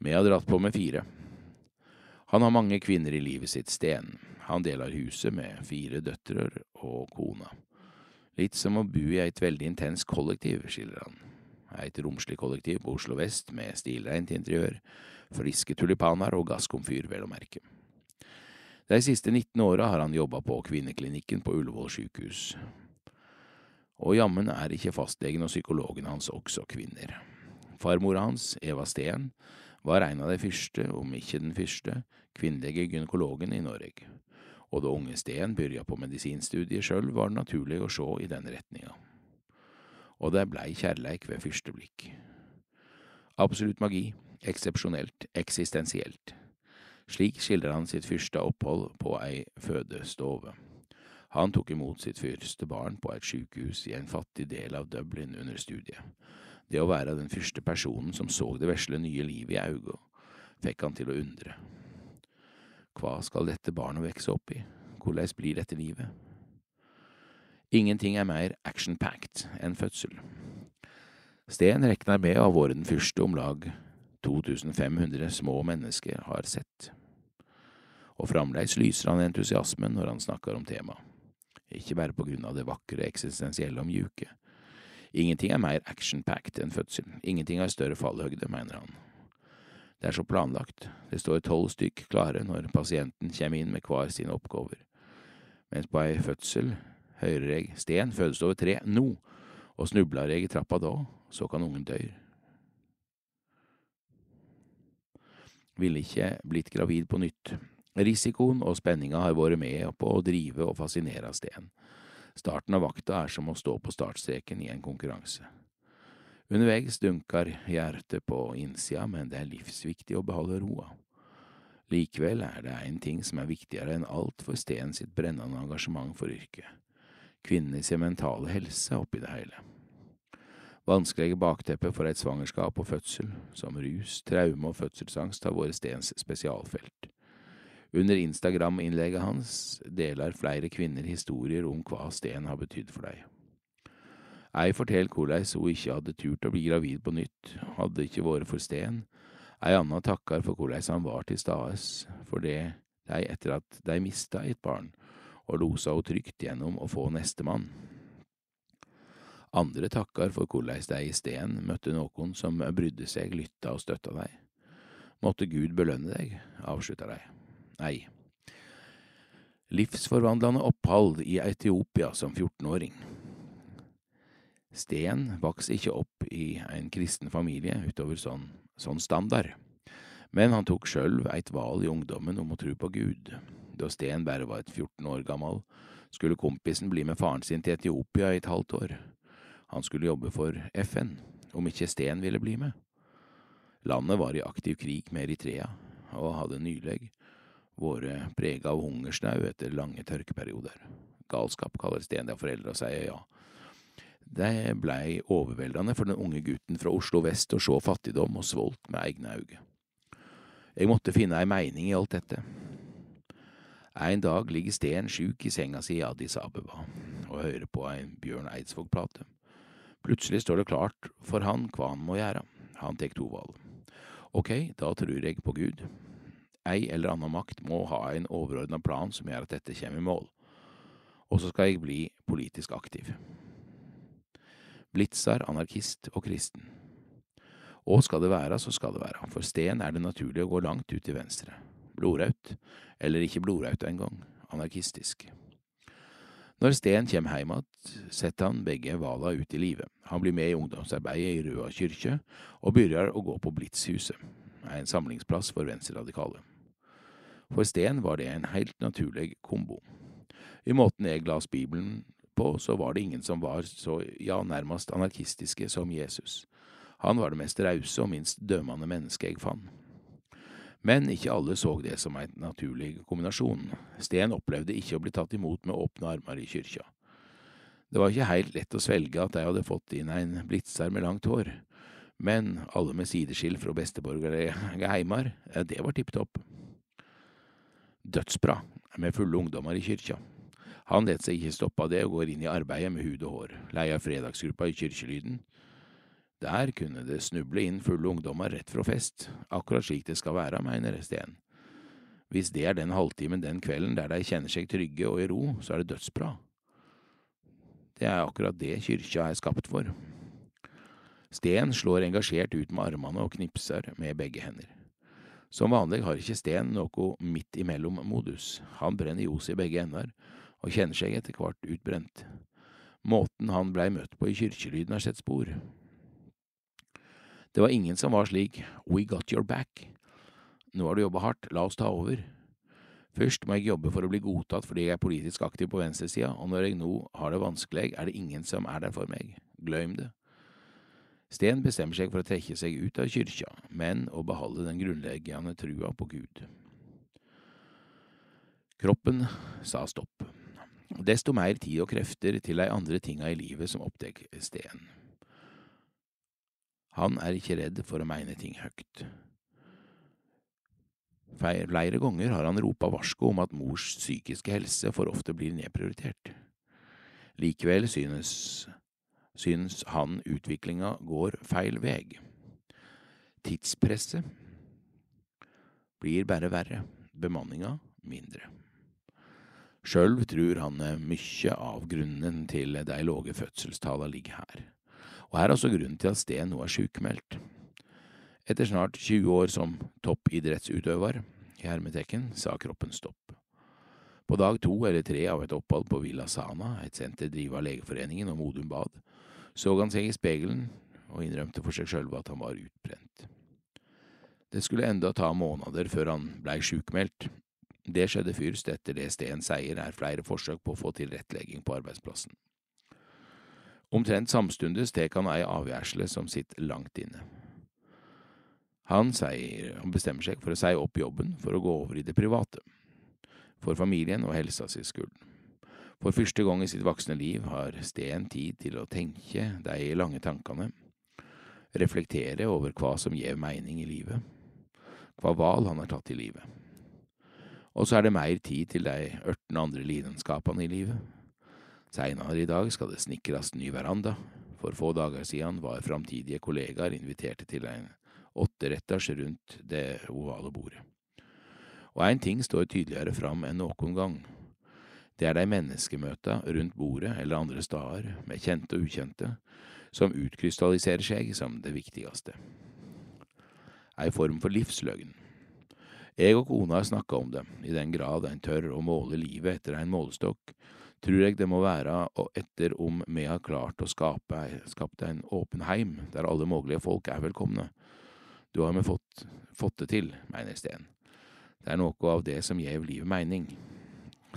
A: Vi har dratt på med fire. Han har mange kvinner i livet sitt, Sten. Han deler huset med fire døtre og kona. Litt som å bo i et veldig intenst kollektiv, skildrer han. Et romslig kollektiv på Oslo vest med stilreint interiør, friske tulipaner og gasskomfyr, vel å merke. De siste 19 åra har han jobba på kvinneklinikken på Ullevål sykehus. Og jammen er ikke fastlegen og psykologen hans også kvinner. Farmora hans, Eva Steen, var en av de første, om ikke den første, kvinnelige gynekologen i Norge og da unge Steen begynte på medisinstudiet sjøl, var det naturlig å se i den retninga. Og det blei kjærleik ved første blikk. Absolutt magi, eksepsjonelt, eksistensielt. Slik skildrer han sitt første opphold på ei fødestove. Han tok imot sitt første barn på et sykehus i en fattig del av Dublin under studiet. Det å være den første personen som så det vesle nye livet i auga, fikk han til å undre. Hva skal dette barnet vokse opp i, hvordan blir dette livet? Ingenting er mer action-packed enn fødsel. Sten regner med å ha vært den første om lag 2500 små mennesker har sett. Og fremdeles lyser han entusiasmen når han snakker om temaet, ikke bare på grunn av det vakre eksistensielle og mjuke. Ingenting er mer action-packed enn fødsel, ingenting har større fallhøgde, mener han. Det er så planlagt, det står tolv stykk klare når pasienten kommer inn med hver sine oppgaver. Mens på ei fødsel hører jeg Sten fødes over tre, nå, og snubler jeg i trappa da, så kan ungen dø. Ville ikke blitt gravid på nytt. Risikoen og spenninga har vært med på å drive og fascinere Sten. Starten av vakta er som å stå på startstreken i en konkurranse. Underveis dunker hjertet på innsida, men det er livsviktig å beholde roa. Likevel er det én ting som er viktigere enn alt for Sten sitt brennende engasjement for yrket – kvinnenes mentale helse oppi det hele. Vanskelige bakteppe for et svangerskap og fødsel, som rus, traume og fødselsangst, har vært Stens spesialfelt. Under Instagram-innlegget hans deler flere kvinner historier om hva Sten har betydd for deg. Ei forteller hvordan hun ikke hadde turt å bli gravid på nytt, hadde ikke vært for Sten. Ei anna takker for hvordan han var til stades for det de etter at de mista et barn, og losa henne trygt gjennom å få nestemann. Andre takkar for korleis dei i Sten møtte noen som brydde seg, lytta og støtta deg. Måtte Gud belønne deg, avslutta dei. Nei. Livsforvandlende opphold i Etiopia som 14-åring. Sten vokste ikke opp i en kristen familie utover sånn, sånn standard, men han tok sjøl et valg i ungdommen om å tro på Gud. Da Sten bare var et 14 år gammel, skulle kompisen bli med faren sin til Etiopia i et halvt år. Han skulle jobbe for FN, om ikke Sten ville bli med. Landet var i aktiv krig med Eritrea, og hadde nylig vært prega av hungersnød etter lange tørkeperioder. Galskap kaller Sten det, og sier ja. Det blei overveldende for den unge gutten fra Oslo vest å se fattigdom og svolt med egne øyne. Jeg måtte finne ei mening i alt dette. En dag ligger Sten sjuk i senga si i Addis Abeba og hører på en Bjørn Eidsvåg-plate. Plutselig står det klart for han hva han må gjøre. Han tek to valg. Ok, da tror jeg på Gud. Ei eller annen makt må ha en overordna plan som gjør at dette kommer i mål. Og så skal jeg bli politisk aktiv. Blitzar, anarkist og kristen. Og skal det være, så skal det være, for Sten er det naturlig å gå langt ut til venstre. Blodraut, eller ikke blodraut engang, anarkistisk. Når Sten kjem heim att, setter han begge vala ut i livet. Han blir med i ungdomsarbeidet i Røa kyrkje, og begynner å gå på Blitzhuset, en samlingsplass for venstreradikale. For Sten var det en helt naturlig kombo. I måten jeg las Bibelen på, så var det ingen som var så, ja, nærmest anarkistiske som Jesus. Han var det mest rause og minst dømende mennesket jeg fant. Men ikke alle så det som en naturlig kombinasjon. Sten opplevde ikke å bli tatt imot med åpne armer i kyrkja. Det var ikke heilt lett å svelge at de hadde fått inn en blitzer med langt hår, men alle med sideskill fra besteborgerlige heimar, det var tipp topp. Dødsbra, med fulle ungdommer i kyrkja. Han let seg ikke stoppe av det og går inn i arbeidet med hud og hår, Leier fredagsgruppa i Kyrkjelyden. Der kunne det snuble inn fulle ungdommer rett fra fest, akkurat slik det skal være, mener Sten. Hvis det er den halvtimen den kvelden der de kjenner seg trygge og i ro, så er det dødsbra. Det er akkurat det kyrkja er skapt for. Sten slår engasjert ut med armene og knipser med begge hender. Som vanlig har ikke Sten noe midt imellom-modus, han brenner ljos i begge ender og kjenner seg etter hvert utbrent. Måten han blei møtt på i kyrkjelyden har sett spor. Det var ingen som var slik We got your back. Nå har du jobba hardt, la oss ta over. Først må jeg jobbe for å bli godtatt fordi jeg er politisk aktiv på venstresida, og når jeg nå har det vanskelig, er det ingen som er der for meg. Glem det. Sten bestemmer seg for å trekke seg ut av kyrkja, men å beholde den grunnleggende trua på Gud. Kroppen sa stopp. Desto mer tid og krefter til de andre tinga i livet som opptek Sten. Han er ikke redd for å mene ting høyt. Flere ganger har han ropa varsko om at mors psykiske helse for ofte blir nedprioritert. Likevel synes, synes han utviklinga går feil veg. Tidspresset blir bare verre, bemanninga mindre. Sjøl tror han mykje av grunnen til de lave fødselstallene ligger her, og her er også grunnen til at Sten nå er sjukmeldt. Etter snart 20 år som toppidrettsutøver, i hermetekken, sa kroppen stopp. På dag to eller tre av et opphold på Villa Sana, et senter drevet av Legeforeningen og Modum Bad, så han seg i spegelen og innrømte for seg sjølve at han var utbrent. Det skulle enda ta måneder før han blei sjukmeldt. Det skjedde først etter det Steen sier er flere forsøk på å få tilrettelegging på arbeidsplassen. Omtrent samstundes tek han ei avgjersle som sitter langt inne. Han, sier, han bestemmer seg for å seie opp jobben for å gå over i det private, for familien og helsa si skyld. For første gang i sitt voksne liv har Sten tid til å tenke de lange tankene, reflektere over hva som gir mening i livet, hva val han har tatt i livet. Og så er det mer tid til de ørten andre lidenskapene i livet. Seinere i dag skal det snikres ny veranda. For få dager siden var framtidige kollegaer inviterte til en åtteretters rundt det ovale bordet. Og én ting står tydeligere fram enn noen gang. Det er de menneskemøta rundt bordet eller andre steder, med kjente og ukjente, som utkrystalliserer seg som det viktigste. Ei form for livsløgn. Jeg og kona har snakka om det, i den grad en tør å måle livet etter en målestokk, tror jeg det må være etter om vi har klart å skape, skape en åpen heim der alle mulige folk er velkomne, du har med fått, fått det til, mener Sten. Det er noe av det som gjev livet mening.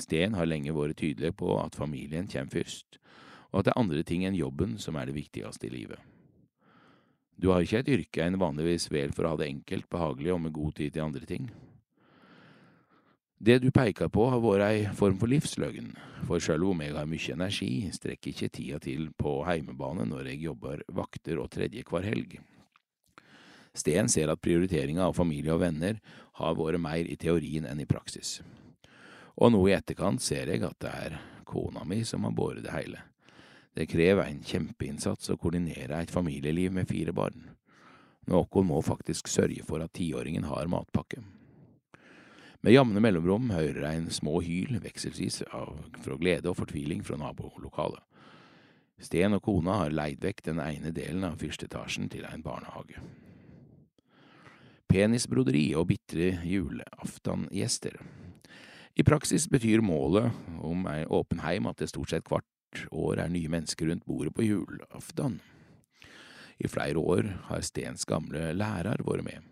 A: Sten har lenge vært tydelig på at familien kommer først, og at det er andre ting enn jobben som er det viktigste i livet. Du har ikke et yrke en vanligvis vel for å ha det enkelt, behagelig og med god tid til andre ting. Det du peker på har vært ei form for livsløgn, for sjøl om jeg har mye energi, strekker ikke tida til på heimebane når jeg jobber vakter og tredje hver helg. Sten ser at prioriteringa av familie og venner har vært mer i teorien enn i praksis. Og nå i etterkant ser jeg at det er kona mi som har båret det hele. Det krever en kjempeinnsats å koordinere et familieliv med fire barn. Noen må faktisk sørge for at tiåringen har matpakke. Med jevne mellomrom hører jeg en små hyl, vekselvis fra glede og fortviling fra nabolokalet. Sten og kona har leid vekk den ene delen av første etasjen til en barnehage penisbroderi og bitre julaftangjester. I praksis betyr målet om ei åpen heim at det stort sett hvert år er nye mennesker rundt bordet på julaften. I flere år har Stens gamle lærer vært med.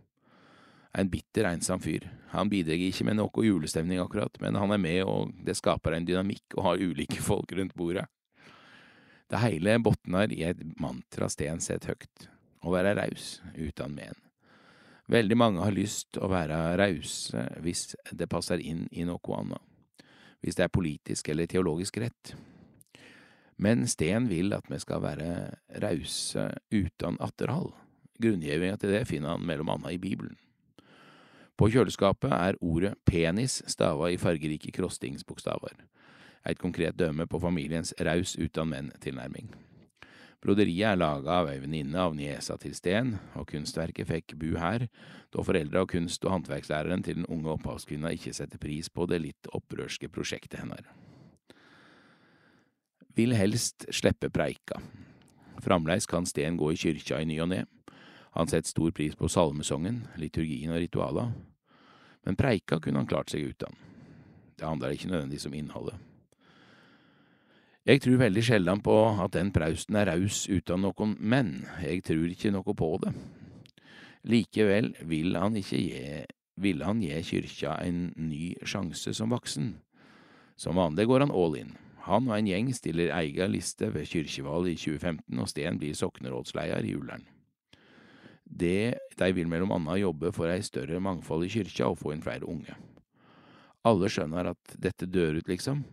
A: En bitter, ensom fyr. Han bidrar ikke med noe julestemning akkurat, men han er med, og det skaper en dynamikk å ha ulike folk rundt bordet. Det hele botner i et mantra Sten setter høgt, å være raus uten men. Veldig mange har lyst å være rause hvis det passer inn i noe annet, hvis det er politisk eller teologisk rett. Men Sten vil at vi skal være rause uten atterhold. Grunngjevinga til det finner han mellom annet i Bibelen. På kjøleskapet er ordet penis stava i fargerike krostingsbokstaver, et konkret døme på familiens raus utan menn-tilnærming. Broderiet er laga av ei venninne av niesa til Sten, og kunstverket fikk bu her, da foreldra og kunst- og håndverkslæreren til den unge opphavskvinna ikke setter pris på det litt opprørske prosjektet hennes. Vil helst slippe preika. Framleis kan Sten gå i kyrkja i ny og ne. Han setter stor pris på salmesongen, liturgien og rituala, men preika kunne han klart seg uten. Det handler ikke nødvendigvis om innholdet. Jeg tror veldig sjelden på at den prausten er raus uten noen menn, jeg tror ikke noe på det. Likevel vil han ikke gi, ville han gi kyrkja en ny sjanse som voksen. Som vanlig går han all in. Han og en gjeng stiller egen liste ved kyrkjevalget i 2015, og Sten blir soknerådsleder i Ullern. Det de vil mellom anna jobbe for ei større mangfold i kyrkja og få inn flere unge. Alle skjønner at dette dør ut, liksom.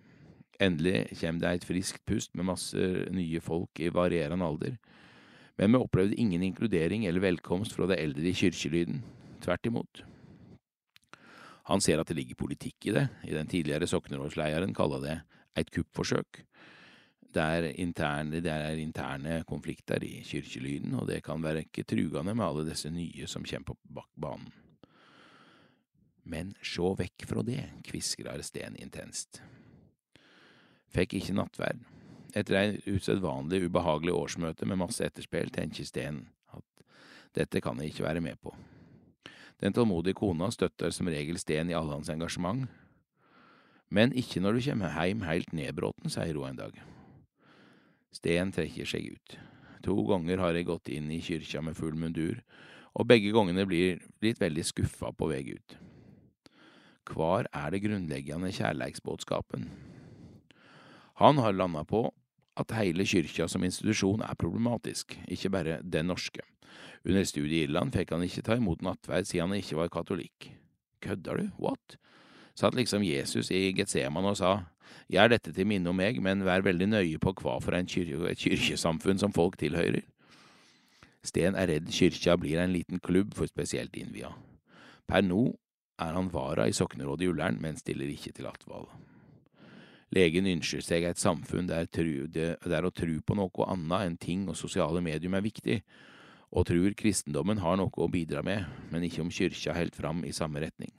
A: Endelig kommer det et friskt pust med masse nye folk i varierende alder. Men vi opplevde ingen inkludering eller velkomst fra de eldre i kyrkjelyden. Tvert imot. Han ser at det ligger politikk i det. I den tidligere soknerådslederen kaller det et kuppforsøk. Det er, interne, det er interne konflikter i kirkelyden, og det kan være ikke trugende med alle disse nye som kommer på banen. Men sjå vekk fra det, kviskrar Sten intenst. Fikk ikke nattverd. Etter ei usedvanlig ubehagelig årsmøte med masse etterspill, tenker Sten at dette kan jeg ikke være med på. Den tålmodige kona støtter som regel Sten i alle hans engasjement, men ikke når du kommer heim heilt nedbråten, sier hun en dag. Sten trekker seg ut. To ganger har jeg gått inn i kyrkja med full mundur, og begge gangene blir blitt veldig skuffa på vei ut. Hvar er det grunnleggende kjærleiksbåtskapen? Han har landa på at hele kyrkja som institusjon er problematisk, ikke bare Den norske. Under studiet i Irland fikk han ikke ta imot nattverd siden han ikke var katolikk. Kødder du, what? Satt liksom Jesus i Getseman og sa, Gjør dette til minne om meg, men vær veldig nøye på hva for en kyrke, et kirkesamfunn som folk tilhører. Sten er redd kyrkja blir en liten klubb for spesielt innvia. Per nå er han vara i soknerådet i Ullern, men stiller ikke til attvalg. Legen ønsker seg et samfunn der, tru, der å tru på noe annet enn ting og sosiale medium er viktig, og tror kristendommen har noe å bidra med, men ikke om kyrkja helt fram i samme retning.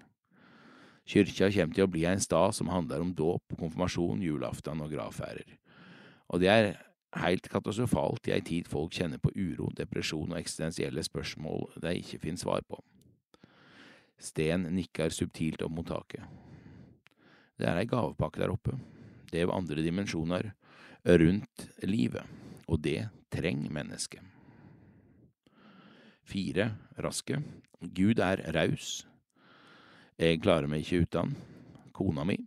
A: Kyrkja kommer til å bli en stad som handler om dåp, konfirmasjon, julaften og gravferder. Og det er helt katastrofalt i ei tid folk kjenner på uro, depresjon og eksistensielle spørsmål de ikke finner svar på. Sten nikker subtilt om mottaket. Det er ei gavepakke der oppe. Det er andre dimensjoner rundt livet, og det trenger mennesket. Fire raske. Gud er raus, jeg klarer meg ikke uten kona mi.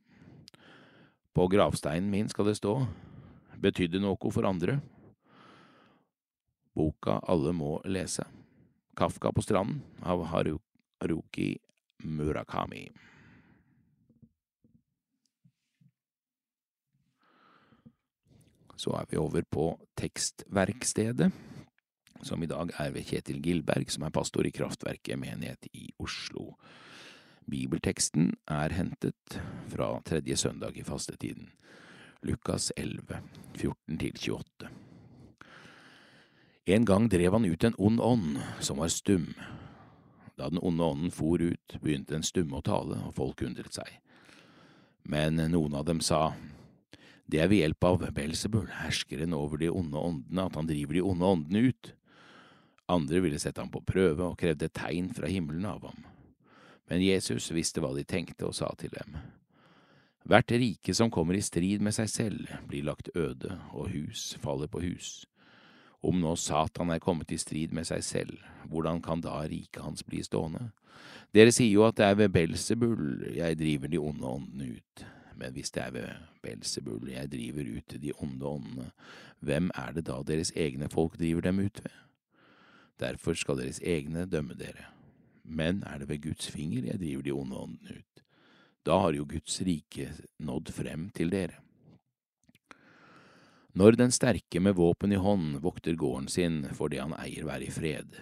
A: På gravsteinen min skal det stå betydde noe for andre. Boka alle må lese. Kafka på stranden av Haruki Murakami. Så er vi over på Tekstverkstedet, som i dag er ved Kjetil Gilberg, som er pastor i Kraftverket menighet i Oslo. Bibelteksten er hentet fra tredje søndag i fastetiden, Lukas 11, 14–28. En gang drev han ut en ond ånd som var stum. Da den onde ånden for ut, begynte den stumme å tale, og folk undret seg. Men noen av dem sa, Det er ved hjelp av Belsebøl herskeren over de onde åndene, at han driver de onde åndene ut. Andre ville sette ham på prøve og krevde tegn fra himmelen av ham. Men Jesus visste hva de tenkte og sa til dem. Hvert rike som kommer i strid med seg selv, blir lagt øde, og hus faller på hus. Om nå Satan er kommet i strid med seg selv, hvordan kan da riket hans bli stående? Dere sier jo at det er ved Belsebul jeg driver de onde åndene ut. Men hvis det er ved Belsebul jeg driver ut de onde åndene, hvem er det da deres egne folk driver dem ut ved? Derfor skal deres egne dømme dere men er det ved Guds finger jeg driver de onde åndene ut? Da har jo Guds rike nådd frem til dere. Når den sterke med våpen i hånd vokter gården sin, får det han eier være i fred.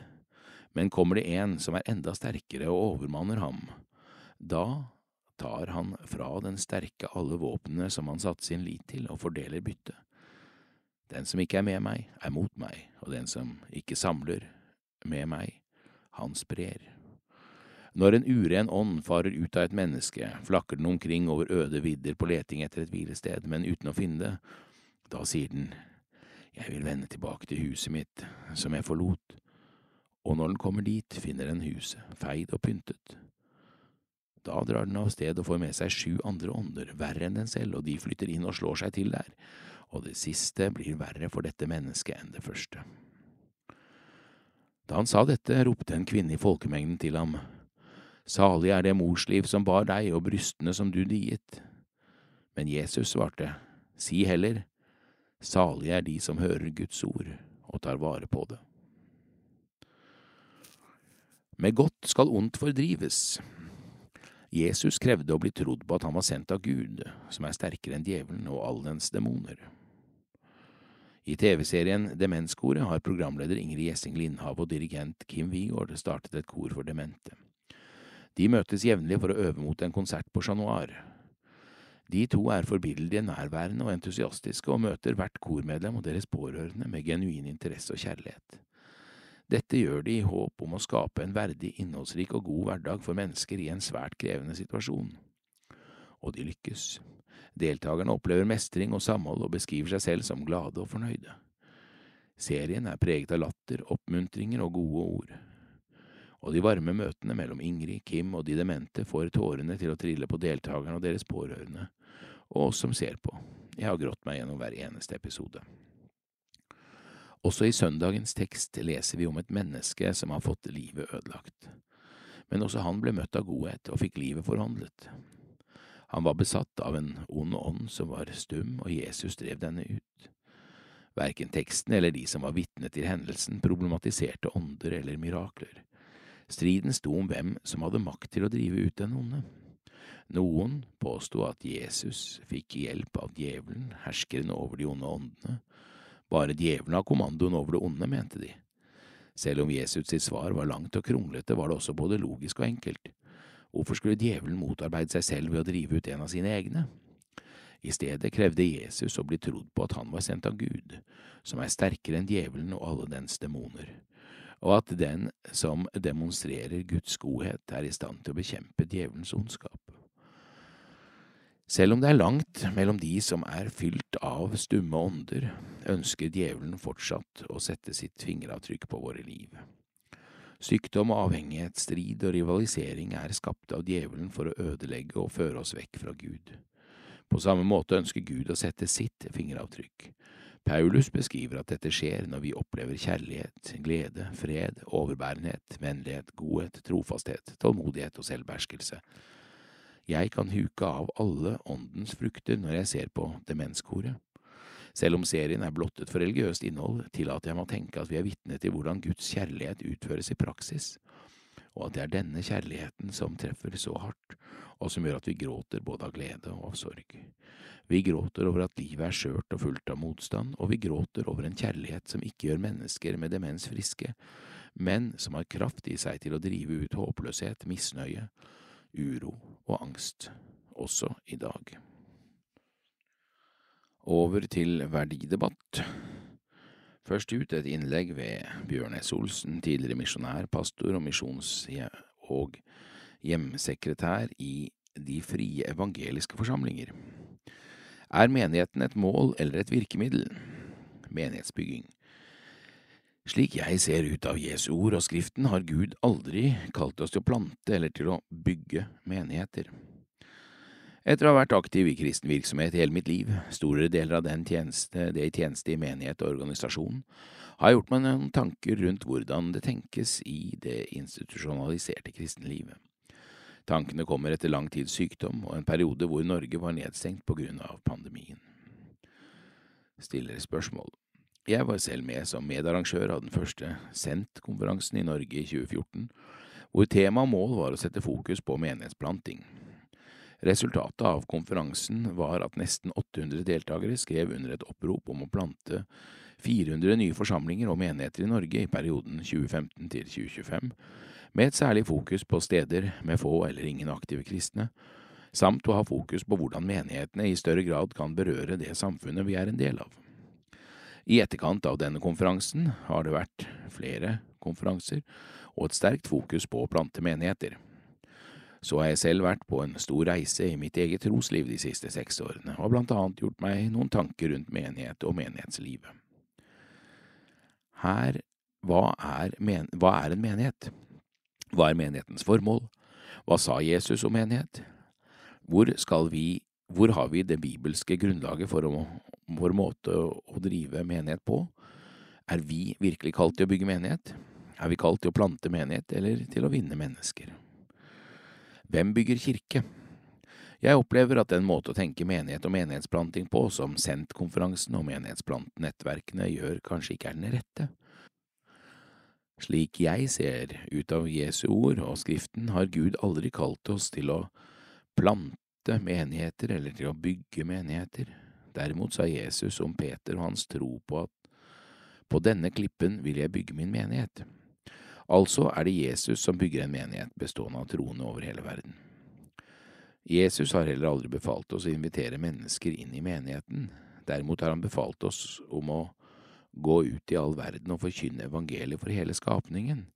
A: Men kommer det en som er enda sterkere og overmanner ham, da tar han fra den sterke alle våpnene som han satte sin lit til, og fordeler byttet. Den som ikke er med meg, er mot meg, og den som ikke samler med meg, han sprer. Når en uren ånd farer ut av et menneske, flakker den omkring over øde vidder på leting etter et hvilested, men uten å finne det. Da sier den, Jeg vil vende tilbake til huset mitt, som jeg forlot, og når den kommer dit, finner den huset feid og pyntet. Da drar den av sted og får med seg sju andre ånder, verre enn den selv, og de flytter inn og slår seg til der, og det siste blir verre for dette mennesket enn det første. Da han sa dette, ropte en kvinne i folkemengden til ham, Salig er det morsliv som bar deg og brystene som du diet. Men Jesus svarte, Si heller, Salige er de som hører Guds ord og tar vare på det. Med godt skal ondt fordrives. Jesus krevde å bli trodd på at han var sendt av Gud, som er sterkere enn djevelen og all dens demoner. I TV-serien Demenskoret har programleder Ingrid Gjessing Lindhav og dirigent Kim Wigård startet et kor for demente. De møtes jevnlig for å øve mot en konsert på Chat Noir. De to er forbilledlige, nærværende og entusiastiske, og møter hvert kormedlem og deres pårørende med genuin interesse og kjærlighet. Dette gjør de i håp om å skape en verdig, innholdsrik og god hverdag for mennesker i en svært krevende situasjon. Og de lykkes. Deltakerne opplever mestring og samhold og beskriver seg selv som glade og fornøyde. Serien er preget av latter, oppmuntringer og gode ord. Og de varme møtene mellom Ingrid, Kim og de demente får tårene til å trille på deltakerne og deres pårørende, og oss som ser på. Jeg har grått meg gjennom hver eneste episode. Også i søndagens tekst leser vi om et menneske som har fått livet ødelagt. Men også han ble møtt av godhet og fikk livet forhandlet. Han var besatt av en ond ånd som var stum, og Jesus drev denne ut. Verken teksten eller de som var vitne til hendelsen, problematiserte ånder eller mirakler. Striden sto om hvem som hadde makt til å drive ut den onde. Noen påsto at Jesus fikk hjelp av djevelen, herskeren over de onde åndene, bare djevelen har kommandoen over det onde, mente de. Selv om Jesus sitt svar var langt og kronglete, var det også både logisk og enkelt. Hvorfor skulle djevelen motarbeide seg selv ved å drive ut en av sine egne? I stedet krevde Jesus å bli trodd på at han var sendt av Gud, som er sterkere enn djevelen og alle dens demoner, og at den som demonstrerer Guds godhet, er i stand til å bekjempe djevelens ondskap. Selv om det er langt mellom de som er fylt av stumme ånder, ønsker djevelen fortsatt å sette sitt fingeravtrykk på våre liv. Sykdom, avhengighet, strid og rivalisering er skapt av djevelen for å ødelegge og føre oss vekk fra Gud. På samme måte ønsker Gud å sette sitt fingeravtrykk. Paulus beskriver at dette skjer når vi opplever kjærlighet, glede, fred, overbærenhet, vennlighet, godhet, trofasthet, tålmodighet og selvbeherskelse jeg kan huke av alle åndens frukter når jeg ser på Demenskoret. Selv om serien er blottet for religiøst innhold, tillater jeg meg å tenke at vi er vitne til hvordan Guds kjærlighet utføres i praksis, og at det er denne kjærligheten som treffer så hardt, og som gjør at vi gråter både av glede og av sorg. Vi gråter over at livet er skjørt og fullt av motstand, og vi gråter over en kjærlighet som ikke gjør mennesker med demens friske, men som har kraft i seg til å drive ut håpløshet, misnøye, uro og angst, også i dag. Over til verdidebatt. Først ut et innlegg ved Bjørn S. Olsen, tidligere misjonær, pastor og misjons- og hjemsekretær i De frie evangeliske forsamlinger. Er menigheten et mål eller et virkemiddel? Menighetsbygging. Slik jeg ser ut av Jesu ord og Skriften, har Gud aldri kalt oss til å plante eller til å bygge menigheter. Etter å ha vært aktiv i kristen virksomhet hele mitt liv, store deler av den tjeneste, det i tjeneste i menighet og organisasjon, har jeg gjort meg noen tanker rundt hvordan det tenkes i det institusjonaliserte kristenlivet. Tankene kommer etter lang tids sykdom og en periode hvor Norge var nedstengt på grunn av pandemien. Stiller spørsmål. Jeg var selv med som medarrangør av den første SENT-konferansen i Norge i 2014, hvor tema og mål var å sette fokus på menighetsplanting. Resultatet av konferansen var at nesten 800 deltakere skrev under et opprop om å plante 400 nye forsamlinger og menigheter i Norge i perioden 2015 til 2025, med et særlig fokus på steder med få eller ingen aktive kristne, samt å ha fokus på hvordan menighetene i større grad kan berøre det samfunnet vi er en del av. I etterkant av denne konferansen har det vært flere konferanser og et sterkt fokus på å plante menigheter. Så har jeg selv vært på en stor reise i mitt eget trosliv de siste seks årene, og blant annet gjort meg noen tanker rundt menighet og menighetslivet. Her, hva er, men, hva er en menighet? Hva er menighetens formål? Hva sa Jesus om menighet? Hvor skal vi, hvor har vi det bibelske grunnlaget for vår måte å drive menighet på? Er vi virkelig kalt til å bygge menighet? Er vi kalt til å plante menighet, eller til å vinne mennesker? Hvem bygger kirke? Jeg opplever at den måte å tenke menighet og menighetsplanting på som Sent-konferansen og menighetsplantnettverkene gjør, kanskje ikke er den rette. Slik jeg ser ut av Jesu ord og Skriften, har Gud aldri kalt oss til å plante menigheter eller til å bygge menigheter. Derimot sa Jesus om Peter og hans tro på at på denne klippen vil jeg bygge min menighet. Altså er det Jesus som bygger en menighet bestående av troende over hele verden. Jesus har heller aldri befalt oss å invitere mennesker inn i menigheten, derimot har han befalt oss om å gå ut i all verden og forkynne evangeliet for hele skapningen.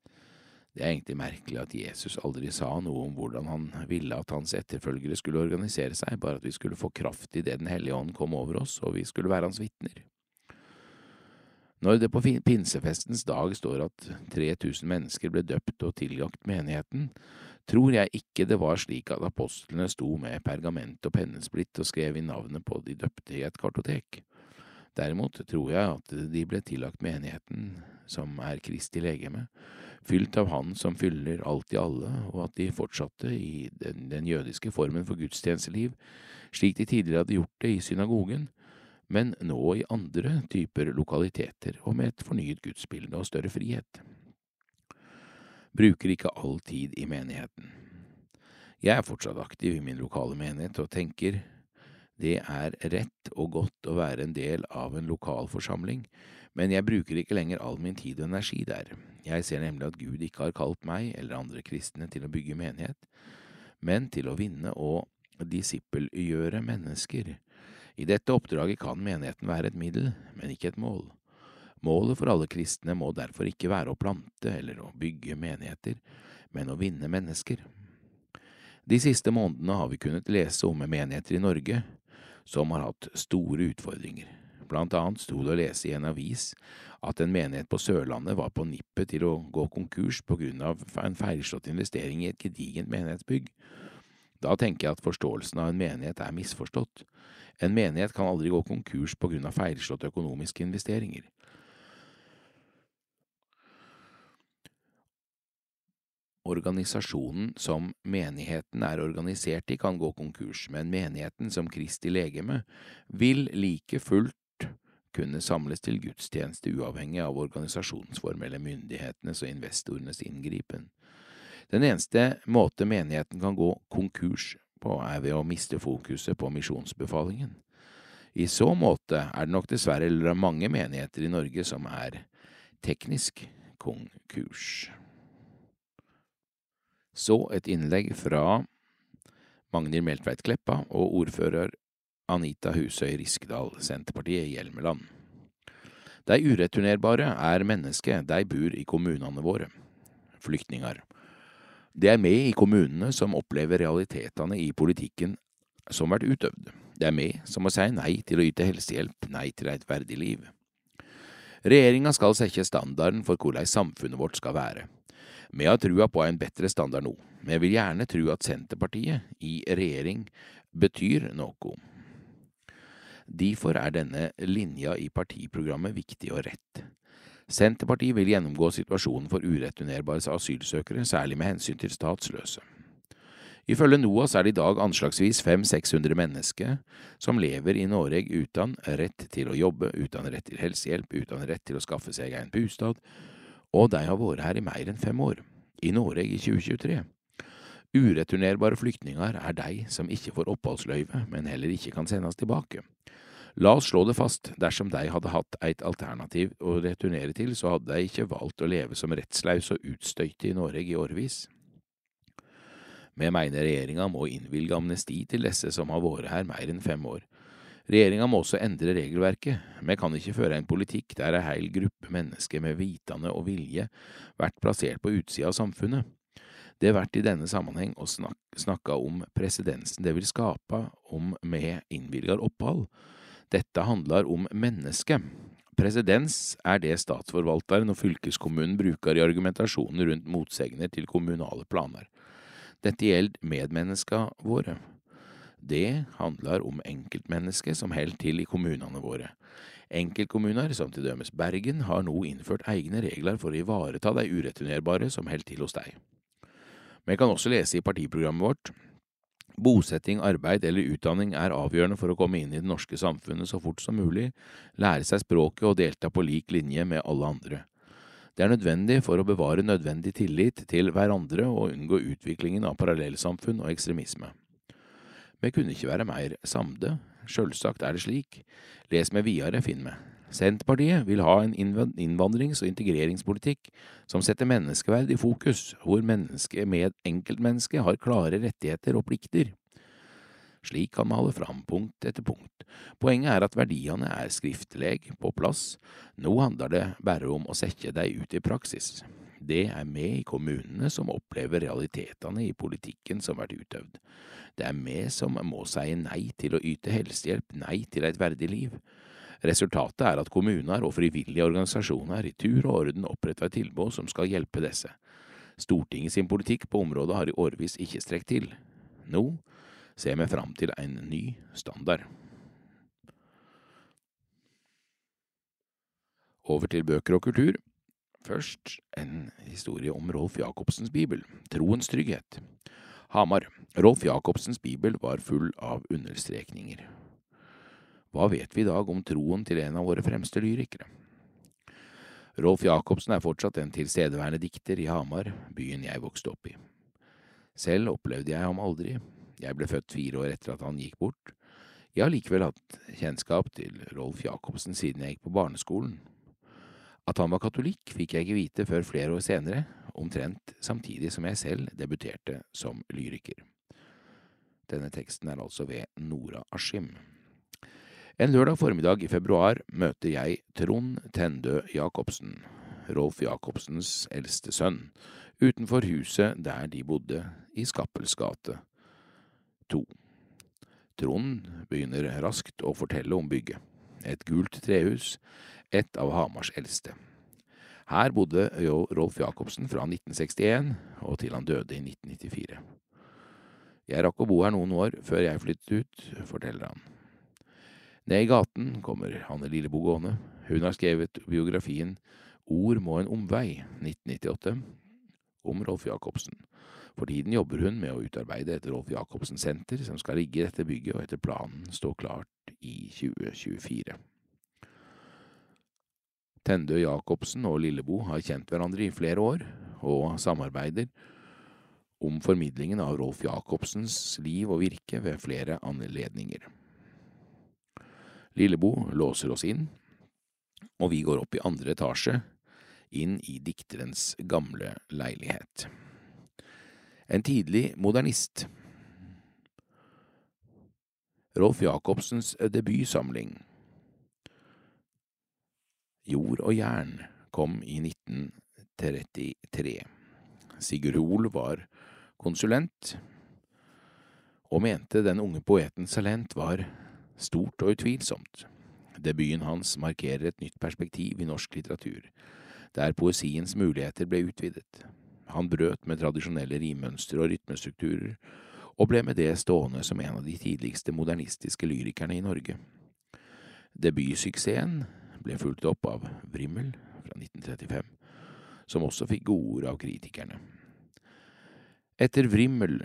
A: Det er egentlig merkelig at Jesus aldri sa noe om hvordan han ville at hans etterfølgere skulle organisere seg, bare at vi skulle få kraft idet Den hellige ånd kom over oss, og vi skulle være hans vitner. Når det på pinsefestens dag står at 3000 mennesker ble døpt og tillagt menigheten, tror jeg ikke det var slik at apostlene sto med pergament og pennesplitt og skrev inn navnet på de døpte i et kartotek. Derimot tror jeg at de ble tillagt menigheten, som er Kristi legeme, fylt av Han som fyller alt i alle, og at de fortsatte i den, den jødiske formen for gudstjenesteliv, slik de tidligere hadde gjort det i synagogen, men nå i andre typer lokaliteter og med et fornyet gudsbilde og større frihet. Bruker ikke all tid i menigheten. Jeg er fortsatt aktiv i min lokale menighet og tenker det er rett og godt å være en del av en lokal forsamling, men jeg bruker ikke lenger all min tid og energi der. Jeg ser nemlig at Gud ikke har kalt meg eller andre kristne til å bygge menighet, men til å vinne og disippelgjøre mennesker i dette oppdraget kan menigheten være et middel, men ikke et mål. Målet for alle kristne må derfor ikke være å plante eller å bygge menigheter, men å vinne mennesker. De siste månedene har vi kunnet lese om menigheter i Norge som har hatt store utfordringer. Blant annet sto det å lese i en avis at en menighet på Sørlandet var på nippet til å gå konkurs på grunn av en feilslått investering i et gedigent menighetsbygg. Da tenker jeg at forståelsen av en menighet er misforstått. En menighet kan aldri gå konkurs på grunn av feilslåtte økonomiske investeringer. Organisasjonen som menigheten er organisert i, kan gå konkurs, men menigheten som Kristi legeme vil like fullt kunne samles til gudstjeneste uavhengig av organisasjonsform eller myndighetenes og investorenes inngripen. Den eneste måte menigheten kan gå konkurs på, er ved å miste fokuset på misjonsbefalingen. I så måte er det nok dessverre mange menigheter i Norge som er teknisk konkurs. Så et innlegg fra Magnhild Meltveit Kleppa og ordfører Anita Husøy Riskedal, Senterpartiet i Hjelmeland. De ureturnerbare er mennesker, de bor i kommunene våre. Flyktninger. Det er med i kommunene som opplever realitetene i politikken som vært utøvd. Det er med som å si nei til å yte helsehjelp, nei til et verdig liv. Regjeringa skal sette standarden for hvordan samfunnet vårt skal være. Vi har trua på en bedre standard nå. Vi vil gjerne tro at Senterpartiet i regjering betyr noe. Derfor er denne linja i partiprogrammet viktig og rett. Senterpartiet vil gjennomgå situasjonen for ureturnerbare asylsøkere, særlig med hensyn til statsløse. Ifølge NOAS er det i dag anslagsvis 500-600 mennesker som lever i Norge uten rett til å jobbe, uten rett til helsehjelp, uten rett til å skaffe seg en bostad, og de har vært her i mer enn fem år, i Norge i 2023. Ureturnerbare flyktninger er de som ikke får oppholdsløyve, men heller ikke kan sendes tilbake. La oss slå det fast, dersom de hadde hatt et alternativ å returnere til, så hadde de ikke valgt å leve som rettsløse og utstøyte i Norge i årevis. Vi mener regjeringa må innvilge amnesti til disse som har vært her mer enn fem år. Regjeringa må også endre regelverket. Vi kan ikke føre en politikk der ei heil gruppe mennesker med vitende og vilje blir plassert på utsida av samfunnet. Det blir i denne sammenheng å snakke, om presedensen det vil skape om vi innvilger opphold. Dette handler om mennesket. Presedens er det statsforvalteren og fylkeskommunen bruker i argumentasjonen rundt motsegner til kommunale planer. Dette gjelder medmenneska våre. Det handler om enkeltmennesket som holder til i kommunene våre. Enkeltkommuner, som til dømes Bergen, har nå innført egne regler for å ivareta de ureturnerbare som holder til hos deg. Vi kan også lese i partiprogrammet vårt Bosetting, arbeid eller utdanning er avgjørende for å komme inn i det norske samfunnet så fort som mulig, lære seg språket og delta på lik linje med alle andre. Det er nødvendig for å bevare nødvendig tillit til hverandre og unngå utviklingen av parallellsamfunn og ekstremisme. Vi kunne ikke være mer samde, sjølsagt er det slik, les med videre, finn meg. Senterpartiet vil ha en innvandrings- og integreringspolitikk som setter menneskeverd i fokus, hvor mennesket med enkeltmennesket har klare rettigheter og plikter. Slik kan vi holde fram punkt etter punkt. Poenget er at verdiene er skriftleg, på plass, nå handler det bare om å sette dem ut i praksis. Det er vi i kommunene som opplever realitetene i politikken som blir utøvd. Det er vi som må si nei til å yte helsehjelp, nei til et verdig liv. Resultatet er at kommuner og frivillige organisasjoner i tur og orden oppretter et tilbud som skal hjelpe disse. Stortinget sin politikk på området har i årevis ikke strekt til. Nå ser vi fram til en ny standard. Over til bøker og kultur. Først en historie om Rolf Jacobsens bibel, Troens trygghet. Hamar. Rolf Jacobsens bibel var full av understrekninger. Hva vet vi i dag om troen til en av våre fremste lyrikere? Rolf Jacobsen er fortsatt en tilstedeværende dikter i Hamar, byen jeg vokste opp i. Selv opplevde jeg ham aldri, jeg ble født fire år etter at han gikk bort. Jeg har likevel hatt kjennskap til Rolf Jacobsen siden jeg gikk på barneskolen. At han var katolikk, fikk jeg ikke vite før flere år senere, omtrent samtidig som jeg selv debuterte som lyriker. Denne teksten er altså ved Nora Askim. En lørdag formiddag i februar møter jeg Trond Tendø Jacobsen, Rolf Jacobsens eldste sønn, utenfor huset der de bodde, i Skappels gate 2. Trond begynner raskt å fortelle om bygget. Et gult trehus, et av Hamars eldste. Her bodde Rolf Jacobsen fra 1961 og til han døde i 1994. Jeg rakk å bo her noen år før jeg flyttet ut, forteller han. Ned i gaten kommer Hanne Lillebo gående. Hun har skrevet biografien Ord må en omvei, 1998, om Rolf Jacobsen. For tiden jobber hun med å utarbeide et Rolf Jacobsen-senter som skal ligge i dette bygget og etter planen stå klart i 2024. Tendø Jacobsen og Lillebo har kjent hverandre i flere år, og samarbeider om formidlingen av Rolf Jacobsens liv og virke ved flere anledninger. Lillebo låser oss inn, og vi går opp i andre etasje, inn i dikterens gamle leilighet. En tidlig modernist. Rolf Jacobsens debutsamling Jord og jern kom i 1933. Sigurd Hoel var konsulent, og mente den unge poetens talent var stort og utvilsomt. Debuten hans markerer et nytt perspektiv i norsk litteratur, der poesiens muligheter ble utvidet. Han brøt med tradisjonelle rimmønstre og rytmestrukturer, og ble med det stående som en av de tidligste modernistiske lyrikerne i Norge. Debutsuksessen ble fulgt opp av Vrimmel fra 1935, som også fikk godord av kritikerne. Etter Vrimmel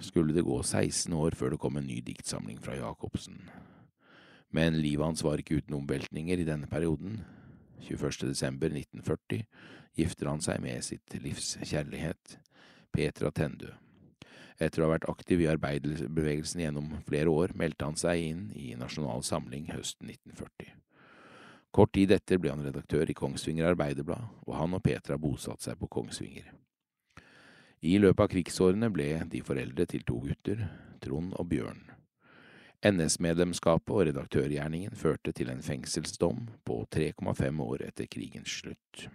A: skulle det gå 16 år før det kom en ny diktsamling fra Jacobsen. Men livet hans var ikke uten omveltninger i denne perioden. 21. desember 1940 gifter han seg med sitt livs kjærlighet, Petra Tendø. Etter å ha vært aktiv i arbeiderbevegelsen gjennom flere år, meldte han seg inn i Nasjonal Samling høsten 1940. Kort tid etter ble han redaktør i Kongsvinger Arbeiderblad, og han og Petra bosatte seg på Kongsvinger. I løpet av krigsårene ble de foreldre til to gutter, Trond og Bjørn. NS-medlemskapet og redaktørgjerningen førte til en fengselsdom på 3,5 år etter krigens slutt.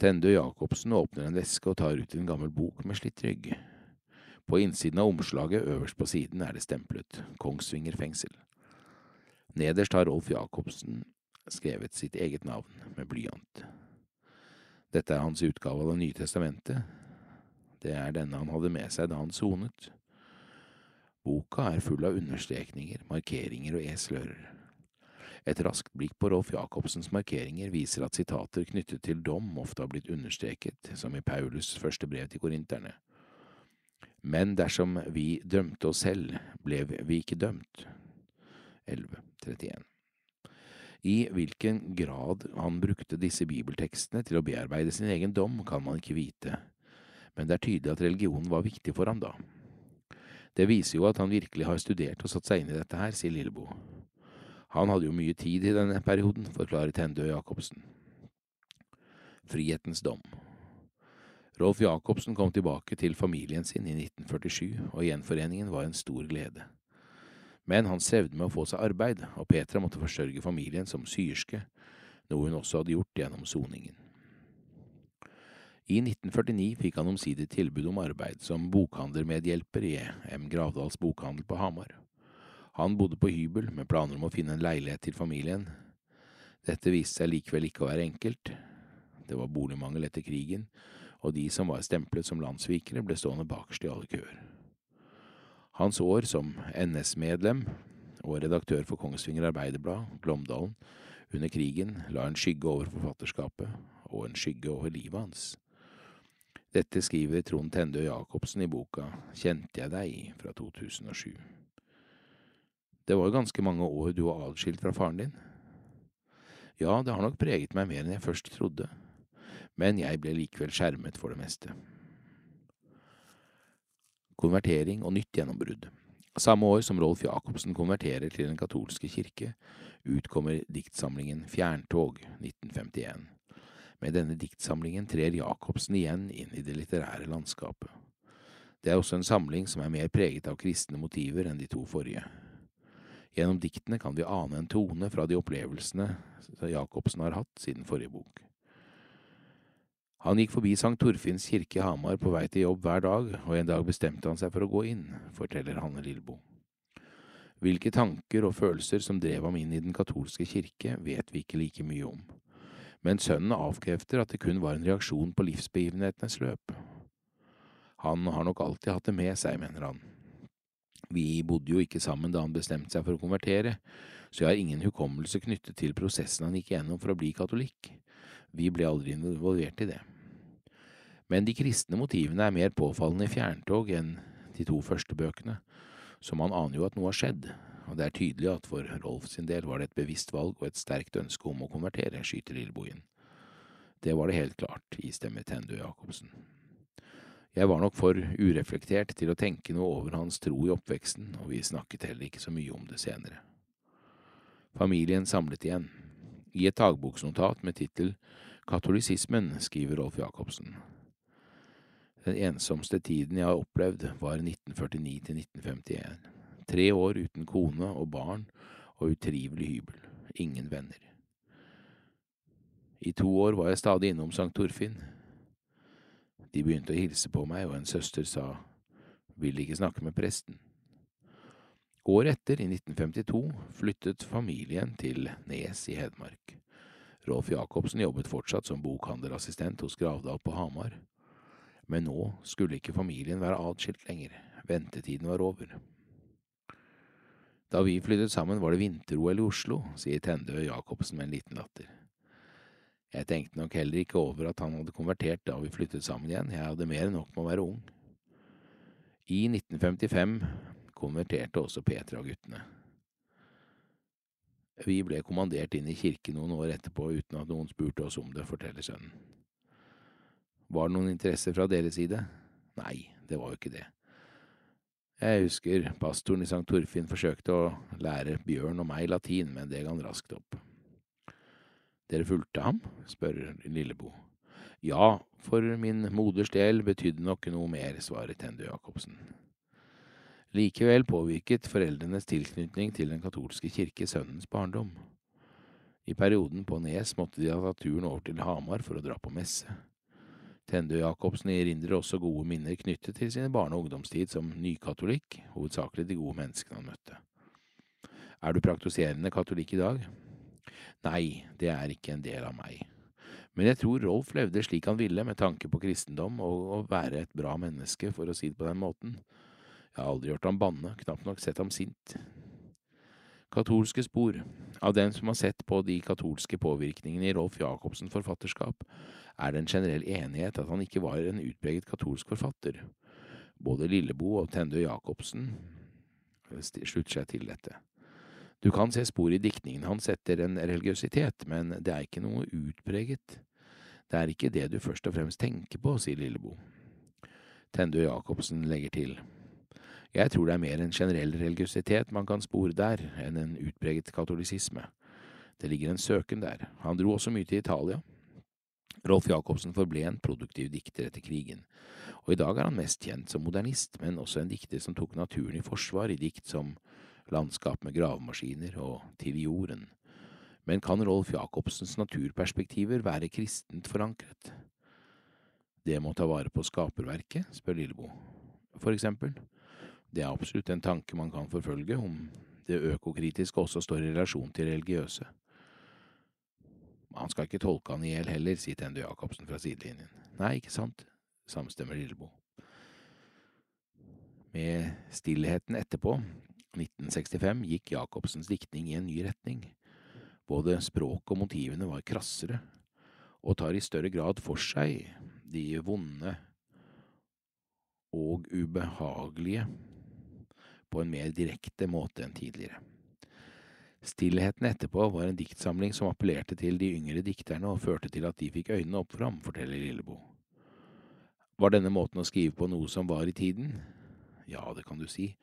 A: Tendø Jacobsen åpner en veske og tar ut en gammel bok med slitt rygg. På innsiden av omslaget øverst på siden er det stemplet Kongsvinger fengsel. Nederst har Rolf Jacobsen skrevet sitt eget navn med blyant. Dette er hans utgave av Det nye testamentet. Det er denne han hadde med seg da han sonet. Boka er full av understrekninger, markeringer og eslører. Et raskt blikk på Rolf Jacobsens markeringer viser at sitater knyttet til dom ofte har blitt understreket, som i Paulus' første brev til korinterne. Men dersom vi dømte oss selv, ble vi ikke dømt. 11.31 I hvilken grad han brukte disse bibeltekstene til å bearbeide sin egen dom, kan man ikke vite, men det er tydelig at religionen var viktig for ham da. Det viser jo at han virkelig har studert og satt seg inn i dette her, sier Lilleboe. Han hadde jo mye tid i denne perioden, forklarer Tendø Jacobsen. Frihetens dom Rolf Jacobsen kom tilbake til familien sin i 1947, og gjenforeningen var en stor glede. Men han strevde med å få seg arbeid, og Petra måtte forsørge familien som syerske, noe hun også hadde gjort gjennom soningen. I 1949 fikk han omsider tilbud om arbeid som bokhandlermedhjelper i M. Gravdals bokhandel på Hamar. Han bodde på hybel med planer om å finne en leilighet til familien. Dette viste seg likevel ikke å være enkelt. Det var boligmangel etter krigen, og de som var stemplet som landssvikere, ble stående bakerst i alle køer. Hans år som NS-medlem og redaktør for Kongsvinger Arbeiderblad, Glåmdalen, under krigen la en skygge over forfatterskapet og en skygge over livet hans. Dette skriver Trond Tendø Jacobsen i boka Kjente jeg deg fra 2007. Det var jo ganske mange år du var adskilt fra faren din. Ja, det har nok preget meg mer enn jeg først trodde, men jeg ble likevel skjermet for det meste konvertering og nytt gjennombrudd. Samme år som Rolf Jacobsen konverterer til den katolske kirke, utkommer diktsamlingen Fjerntog 1951. Med denne diktsamlingen trer Jacobsen igjen inn i det litterære landskapet. Det er også en samling som er mer preget av kristne motiver enn de to forrige. Gjennom diktene kan vi ane en tone fra de opplevelsene Jacobsen har hatt siden forrige bok. Han gikk forbi Sankt Torfinns kirke i Hamar på vei til jobb hver dag, og en dag bestemte han seg for å gå inn, forteller Hanne Lillebo. Hvilke tanker og følelser som drev ham inn i den katolske kirke, vet vi ikke like mye om, men sønnen avkrefter at det kun var en reaksjon på livsbegivenhetenes løp. Han har nok alltid hatt det med seg, mener han. Vi bodde jo ikke sammen da han bestemte seg for å konvertere, så jeg har ingen hukommelse knyttet til prosessen han gikk gjennom for å bli katolikk. Vi ble aldri involvert i det. Men de kristne motivene er mer påfallende i Fjerntog enn de to første bøkene, så man aner jo at noe har skjedd, og det er tydelig at for Rolf sin del var det et bevisst valg og et sterkt ønske om å konvertere, skyter Lillebogen. Det var det helt klart, istemmer Tendu Jacobsen. Jeg var nok for ureflektert til å tenke noe over hans tro i oppveksten, og vi snakket heller ikke så mye om det senere. Familien samlet igjen. I et dagboksnotat med tittel Katolisismen skriver Rolf Jacobsen. Den ensomste tiden jeg har opplevd, var 1949 til 1951. Tre år uten kone og barn og utrivelig hybel. Ingen venner. I to år var jeg stadig innom Sankt Torfinn. De begynte å hilse på meg, og en søster sa vil ikke snakke med presten. Året etter, i 1952, flyttet familien til Nes i Hedmark. Rolf Jacobsen jobbet fortsatt som bokhandelassistent hos Gravdal på Hamar. Men nå skulle ikke familien være atskilt lenger, ventetiden var over. Da vi flyttet sammen var det vinter-OL i Oslo, sier Tendø Jacobsen med en liten latter. Jeg tenkte nok heller ikke over at han hadde konvertert da vi flyttet sammen igjen, jeg hadde mer enn nok med å være ung. I 1955 konverterte også Petra og guttene. Vi ble kommandert inn i kirken noen år etterpå uten at noen spurte oss om det, forteller sønnen. Var det noen interesse fra deres side? Nei, det var jo ikke det. Jeg husker pastoren i St. Torfinn forsøkte å lære Bjørn og meg latin, men det ga han raskt opp. Dere fulgte ham? spør Lillebo. Ja, for min moders del betydde nok noe mer, svarer Tende Jacobsen. Likevel påvirket foreldrenes tilknytning til den katolske kirke sønnens barndom. I perioden på Nes måtte de ha tatt turen over til Hamar for å dra på messe. Tende Jacobsen erindrer også gode minner knyttet til sine barne- og ungdomstid som nykatolikk, hovedsakelig de gode menneskene han møtte. Er du praktiserende katolikk i dag? Nei, det er ikke en del av meg. Men jeg tror Rolf levde slik han ville med tanke på kristendom og å være et bra menneske, for å si det på den måten. Jeg har aldri hørt ham banne, knapt nok sett ham sint. Katolske spor. Av dem som har sett på de katolske påvirkningene i Rolf Jacobsens forfatterskap, er det en generell enighet at han ikke var en utpreget katolsk forfatter. Både Lillebo og Tendø Jacobsen slutter seg til dette. Du kan se spor i diktningen hans etter en religiøsitet, men det er ikke noe utpreget. Det er ikke det du først og fremst tenker på, sier Lillebo. Tendø Jacobsen legger til. Jeg tror det er mer en generell religiøsitet man kan spore der, enn en utpreget katolisisme. Det ligger en søken der. Han dro også mye til Italia. Rolf Jacobsen forble en produktiv dikter etter krigen, og i dag er han mest kjent som modernist, men også en dikter som tok naturen i forsvar i dikt som landskap med gravemaskiner og Til jorden. Men kan Rolf Jacobsens naturperspektiver være kristent forankret? Det må ta vare på skaperverket, spør Lillebo. For eksempel. Det er absolutt en tanke man kan forfølge, om det økokritiske også står i relasjon til religiøse. Han skal ikke tolke han i hjel heller, sier Tende Jacobsen fra sidelinjen. Nei, ikke sant, samstemmer Lillebo. Med stillheten etterpå 1965 gikk Jacobsens diktning i en ny retning. Både språket og motivene var krassere, og tar i større grad for seg de vonde og ubehagelige på en mer direkte måte enn tidligere. Stillheten etterpå var en diktsamling som appellerte til de yngre dikterne og førte til at de fikk øynene opp for ham, forteller Lillebo. Var denne måten å skrive på noe som var i tiden? Ja, det kan du si.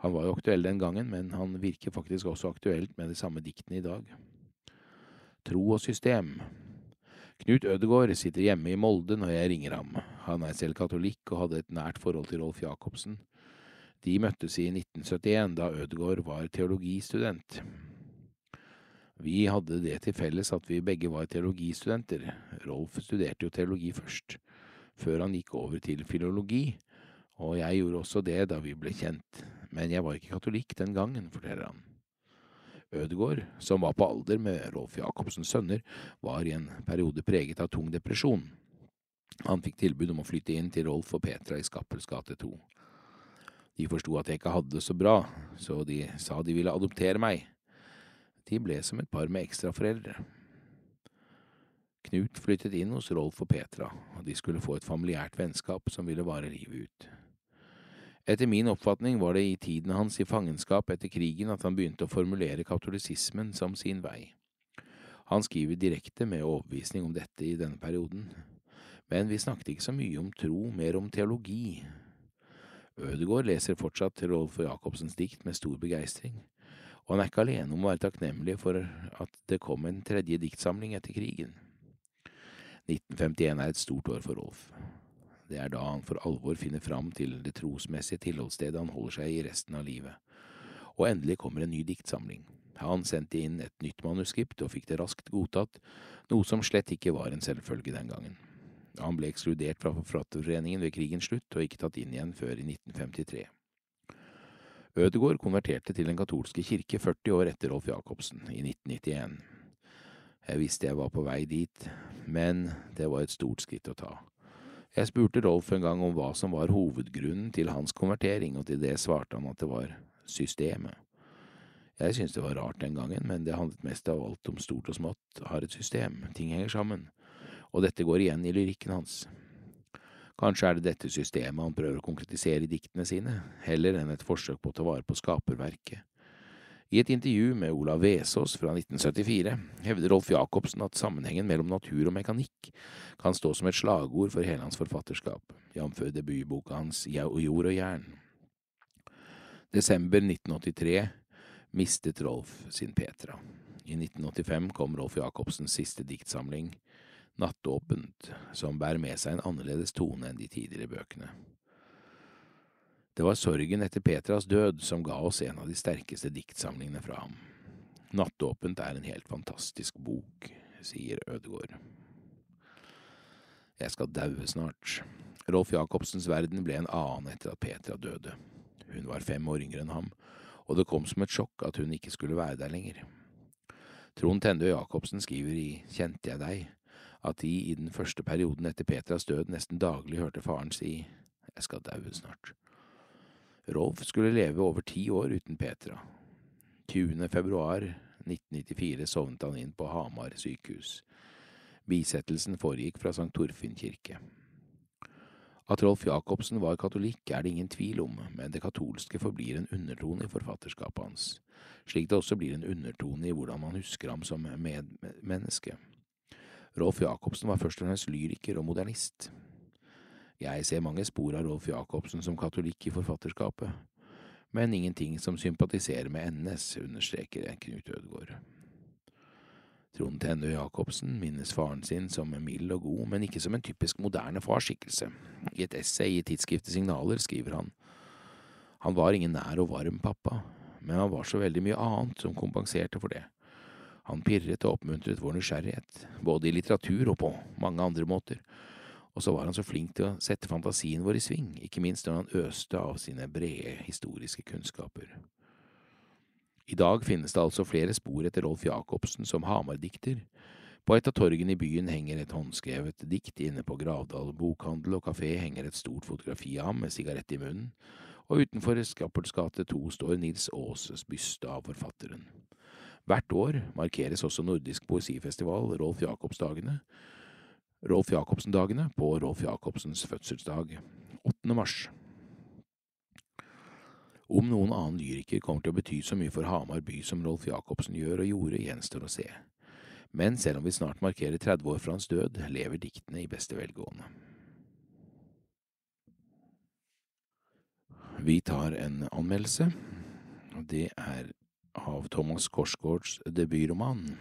A: Han var jo aktuell den gangen, men han virker faktisk også aktuelt med de samme diktene i dag. Tro og system. Knut Ødegård sitter hjemme i Molde når jeg ringer ham. Han er selv katolikk og hadde et nært forhold til Rolf Jacobsen. De møttes i 1971, da Ødegård var teologistudent. Vi hadde det til felles at vi begge var teologistudenter. Rolf studerte jo teologi først, før han gikk over til filologi, og jeg gjorde også det da vi ble kjent men jeg var ikke katolikk den gangen, forteller han. Ødegård, som var på alder med Rolf Jacobsens sønner, var i en periode preget av tung depresjon. Han fikk tilbud om å flytte inn til Rolf og Petra i Skappels gate 2. De forsto at jeg ikke hadde det så bra, så de sa de ville adoptere meg. De ble som et par med ekstraforeldre. Knut flyttet inn hos Rolf og Petra, og de skulle få et familiært vennskap som ville vare livet ut. Etter min oppfatning var det i tiden hans i fangenskap etter krigen at han begynte å formulere katolisismen som sin vei. Han skriver direkte med overbevisning om dette i denne perioden, men vi snakket ikke så mye om tro, mer om teologi. Ødegård leser fortsatt Rolf Jacobsens dikt med stor begeistring, og han er ikke alene om å være takknemlig for at det kom en tredje diktsamling etter krigen. 1951 er et stort år for Rolf. Det er da han for alvor finner fram til det trosmessige tilholdsstedet han holder seg i resten av livet. Og endelig kommer en ny diktsamling. Han sendte inn et nytt manuskript og fikk det raskt godtatt, noe som slett ikke var en selvfølge den gangen. Han ble ekskludert fra Forfatterforeningen ved krigens slutt og ikke tatt inn igjen før i 1953. Ødegård konverterte til den katolske kirke 40 år etter Rolf Jacobsen, i 1991. Jeg visste jeg var på vei dit, men det var et stort skritt å ta. Jeg spurte Rolf en gang om hva som var hovedgrunnen til hans konvertering, og til det svarte han at det var systemet. Jeg syntes det var rart den gangen, men det handlet mest av alt om stort og smått har et system, ting henger sammen, og dette går igjen i lyrikken hans. Kanskje er det dette systemet han prøver å konkretisere i diktene sine, heller enn et forsøk på å ta vare på skaperverket. I et intervju med Olav Vesaas fra 1974 hevder Rolf Jacobsen at sammenhengen mellom natur og mekanikk kan stå som et slagord for hele hans forfatterskap. jf. debutboka hans Jord og jern. Desember 1983 mistet Rolf sin Petra. I 1985 kom Rolf Jacobsens siste diktsamling, Nattåpent, som bærer med seg en annerledes tone enn de tidligere bøkene. Det var sorgen etter Petras død som ga oss en av de sterkeste diktsamlingene fra ham. Nattåpent er en helt fantastisk bok, sier Ødegård. Jeg skal daue snart. Rolf Jacobsens verden ble en annen etter at Petra døde. Hun var fem år yngre enn ham, og det kom som et sjokk at hun ikke skulle være der lenger. Trond Tendø Jacobsen skriver i Kjente jeg deg at de i den første perioden etter Petras død nesten daglig hørte faren si Jeg skal daue snart. Rolf skulle leve over ti år uten Petra. 20. februar 1994 sovnet han inn på Hamar sykehus. Bisettelsen foregikk fra St. Torfinn kirke. At Rolf Jacobsen var katolikk er det ingen tvil om, men det katolske forblir en undertone i forfatterskapet hans, slik det også blir en undertone i hvordan man husker ham som medmenneske. Rolf Jacobsen var først og fremst lyriker og modernist. Jeg ser mange spor av Rolf Jacobsen som katolikk i forfatterskapet, men ingenting som sympatiserer med NS, understreker Knut Ødegaard. Trond Tennø Jacobsen minnes faren sin som mild og god, men ikke som en typisk moderne farsskikkelse. I et essay i tidsskriftet Signaler skriver han Han var ingen nær og varm pappa, men han var så veldig mye annet som kompenserte for det. Han pirret og oppmuntret vår nysgjerrighet, både i litteratur og på mange andre måter, og så var han så flink til å sette fantasien vår i sving, ikke minst når han øste av sine brede historiske kunnskaper. I dag finnes det altså flere spor etter Rolf Jacobsen som Hamar-dikter. På et av torgene i byen henger et håndskrevet dikt, inne på Gravdal bokhandel og kafé henger et stort fotografi av ham med sigarett i munnen, og utenfor Skappertsgate 2 står Nils Aases byste av forfatteren. Hvert år markeres også Nordisk poesifestival Rolf Jacobsdagene, Rolf Jacobsen-dagene på Rolf Jacobsens fødselsdag, 8. mars. Om noen annen lyriker kommer til å bety så mye for Hamar by som Rolf Jacobsen gjør og gjorde, gjenstår å se. Men selv om vi snart markerer 30 år fra hans død, lever diktene i beste velgående. Vi tar en anmeldelse. Det er av Thomas Korsgaards debutroman,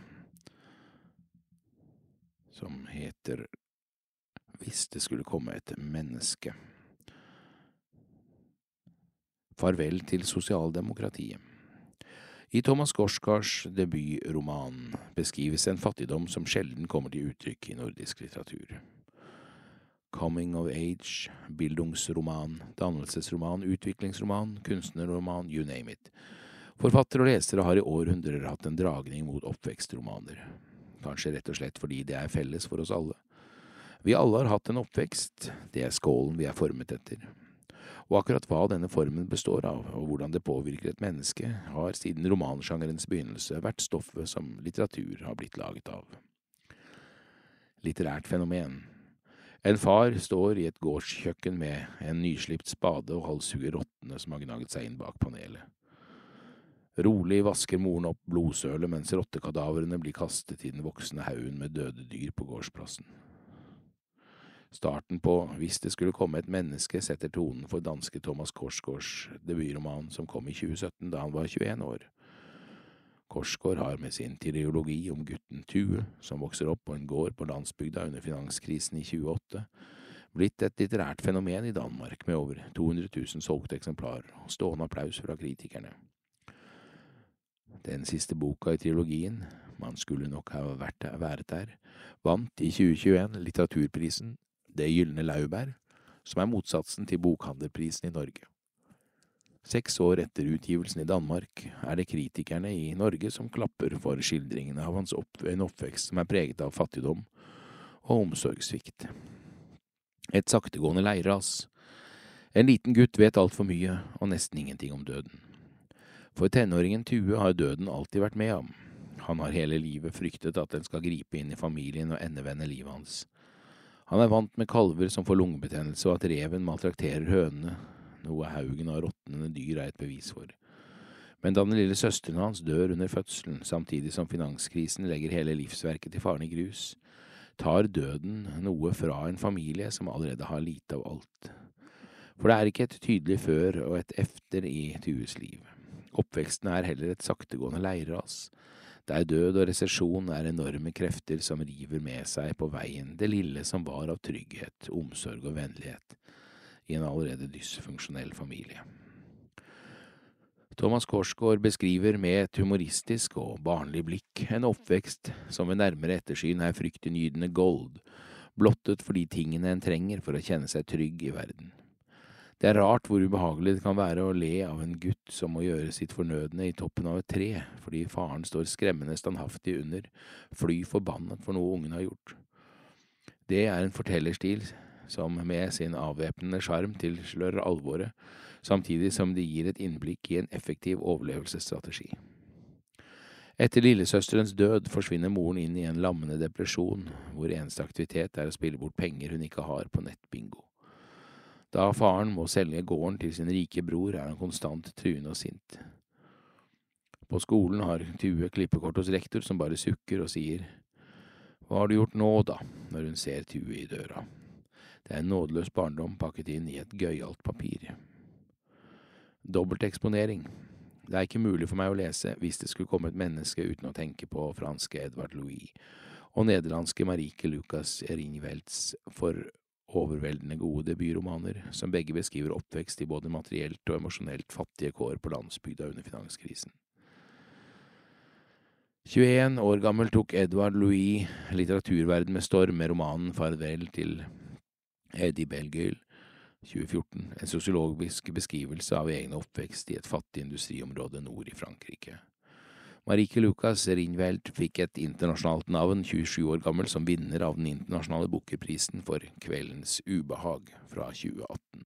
A: som heter Hvis det skulle komme et menneske. Farvel til sosialdemokratiet. I Thomas Korsgaards debutroman beskrives en fattigdom som sjelden kommer til uttrykk i nordisk litteratur. Coming of age, bildungsroman, dannelsesroman, utviklingsroman, kunstnerroman, you name it. Forfattere og lesere har i århundrer hatt en dragning mot oppvekstromaner. Kanskje rett og slett fordi det er felles for oss alle. Vi alle har hatt en oppvekst, det er skålen vi er formet etter og akkurat hva denne formen består av, og hvordan det påvirker et menneske, har siden romansjangerens begynnelse vært stoffet som litteratur har blitt laget av. Litterært fenomen En far står i et gårdskjøkken med en nyslipt spade og halshugger rottene som har gnaget seg inn bak panelet. Rolig vasker moren opp blodsølet mens rottekadavrene blir kastet i den voksne haugen med døde dyr på gårdsplassen. Starten på Hvis det skulle komme et menneske setter tonen for danske Thomas Korsgaards debutroman som kom i 2017, da han var 21 år. Korsgaard har med sin triologi om gutten Tue, som vokser opp på en gård på landsbygda under finanskrisen i 2008, blitt et litterært fenomen i Danmark med over 200 000 solgte eksemplarer og stående applaus fra kritikerne. Den siste boka i trilogien, Man skulle nok ha vært vært der, vant i 2021 litteraturprisen det gylne laurbær, som er motsatsen til bokhandlerprisen i Norge. Seks år etter utgivelsen i Danmark er det kritikerne i Norge som klapper for skildringene av hans opp en oppvekst som er preget av fattigdom og omsorgssvikt. Et saktegående leirras. En liten gutt vet altfor mye og nesten ingenting om døden. For tenåringen Tue har døden alltid vært med ham. Han har hele livet fryktet at den skal gripe inn i familien og endevende livet hans. Han er vant med kalver som får lungebetennelse, og at reven maltrakterer hønene, noe haugen av råtnende dyr er et bevis for. Men da den lille søsteren hans dør under fødselen, samtidig som finanskrisen legger hele livsverket til faren i grus, tar døden noe fra en familie som allerede har lite av alt. For det er ikke et tydelig før og et efter i Tues liv. Oppveksten er heller et saktegående leirras, der død og resesjon er enorme krefter som river med seg på veien det lille som var av trygghet, omsorg og vennlighet i en allerede dysfunksjonell familie. Thomas Korsgaard beskriver med et humoristisk og barnlig blikk en oppvekst som ved nærmere ettersyn er fryktinngytende gold, blottet for de tingene en trenger for å kjenne seg trygg i verden. Det er rart hvor ubehagelig det kan være å le av en gutt som må gjøre sitt fornødne i toppen av et tre fordi faren står skremmende standhaftig under, fly forbannet for noe ungen har gjort. Det er en fortellerstil som med sin avvæpnende sjarm tilslører alvoret, samtidig som det gir et innblikk i en effektiv overlevelsesstrategi. Etter lillesøsterens død forsvinner moren inn i en lammende depresjon, hvor eneste aktivitet er å spille bort penger hun ikke har på nettbingo. Da faren må selge gården til sin rike bror, er han konstant truende og sint. På skolen har Tue klippekort hos rektor, som bare sukker og sier Hva har du gjort nå, da, når hun ser Tue i døra. Det er en nådeløs barndom pakket inn i et gøyalt papir. Dobbelteksponering. Det er ikke mulig for meg å lese hvis det skulle komme et menneske uten å tenke på franske Edvard Louis og nederlandske Marike Lucas Ringvelds for overveldende gode debutromaner, som begge beskriver oppvekst i både materielt og emosjonelt fattige kår på landsbygda under finanskrisen. 21 år gammel tok Edvard Louis litteraturverden med storm med romanen Farvel til Eddie Belgueil, 2014, en sosiologisk beskrivelse av egen oppvekst i et fattig industriområde nord i Frankrike. Marike Lucas Rinveld fikk et internasjonalt navn, 27 år gammel, som vinner av den internasjonale bukkeprisen for Kveldens ubehag fra 2018.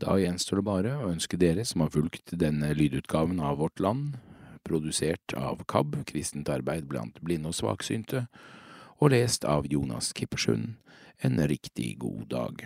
A: Da gjenstår det bare å ønske dere som har fulgt denne lydutgaven av Vårt Land, produsert av KAB, Kristent arbeid blant blinde og svaksynte, og lest av Jonas Kippersund, en riktig god dag.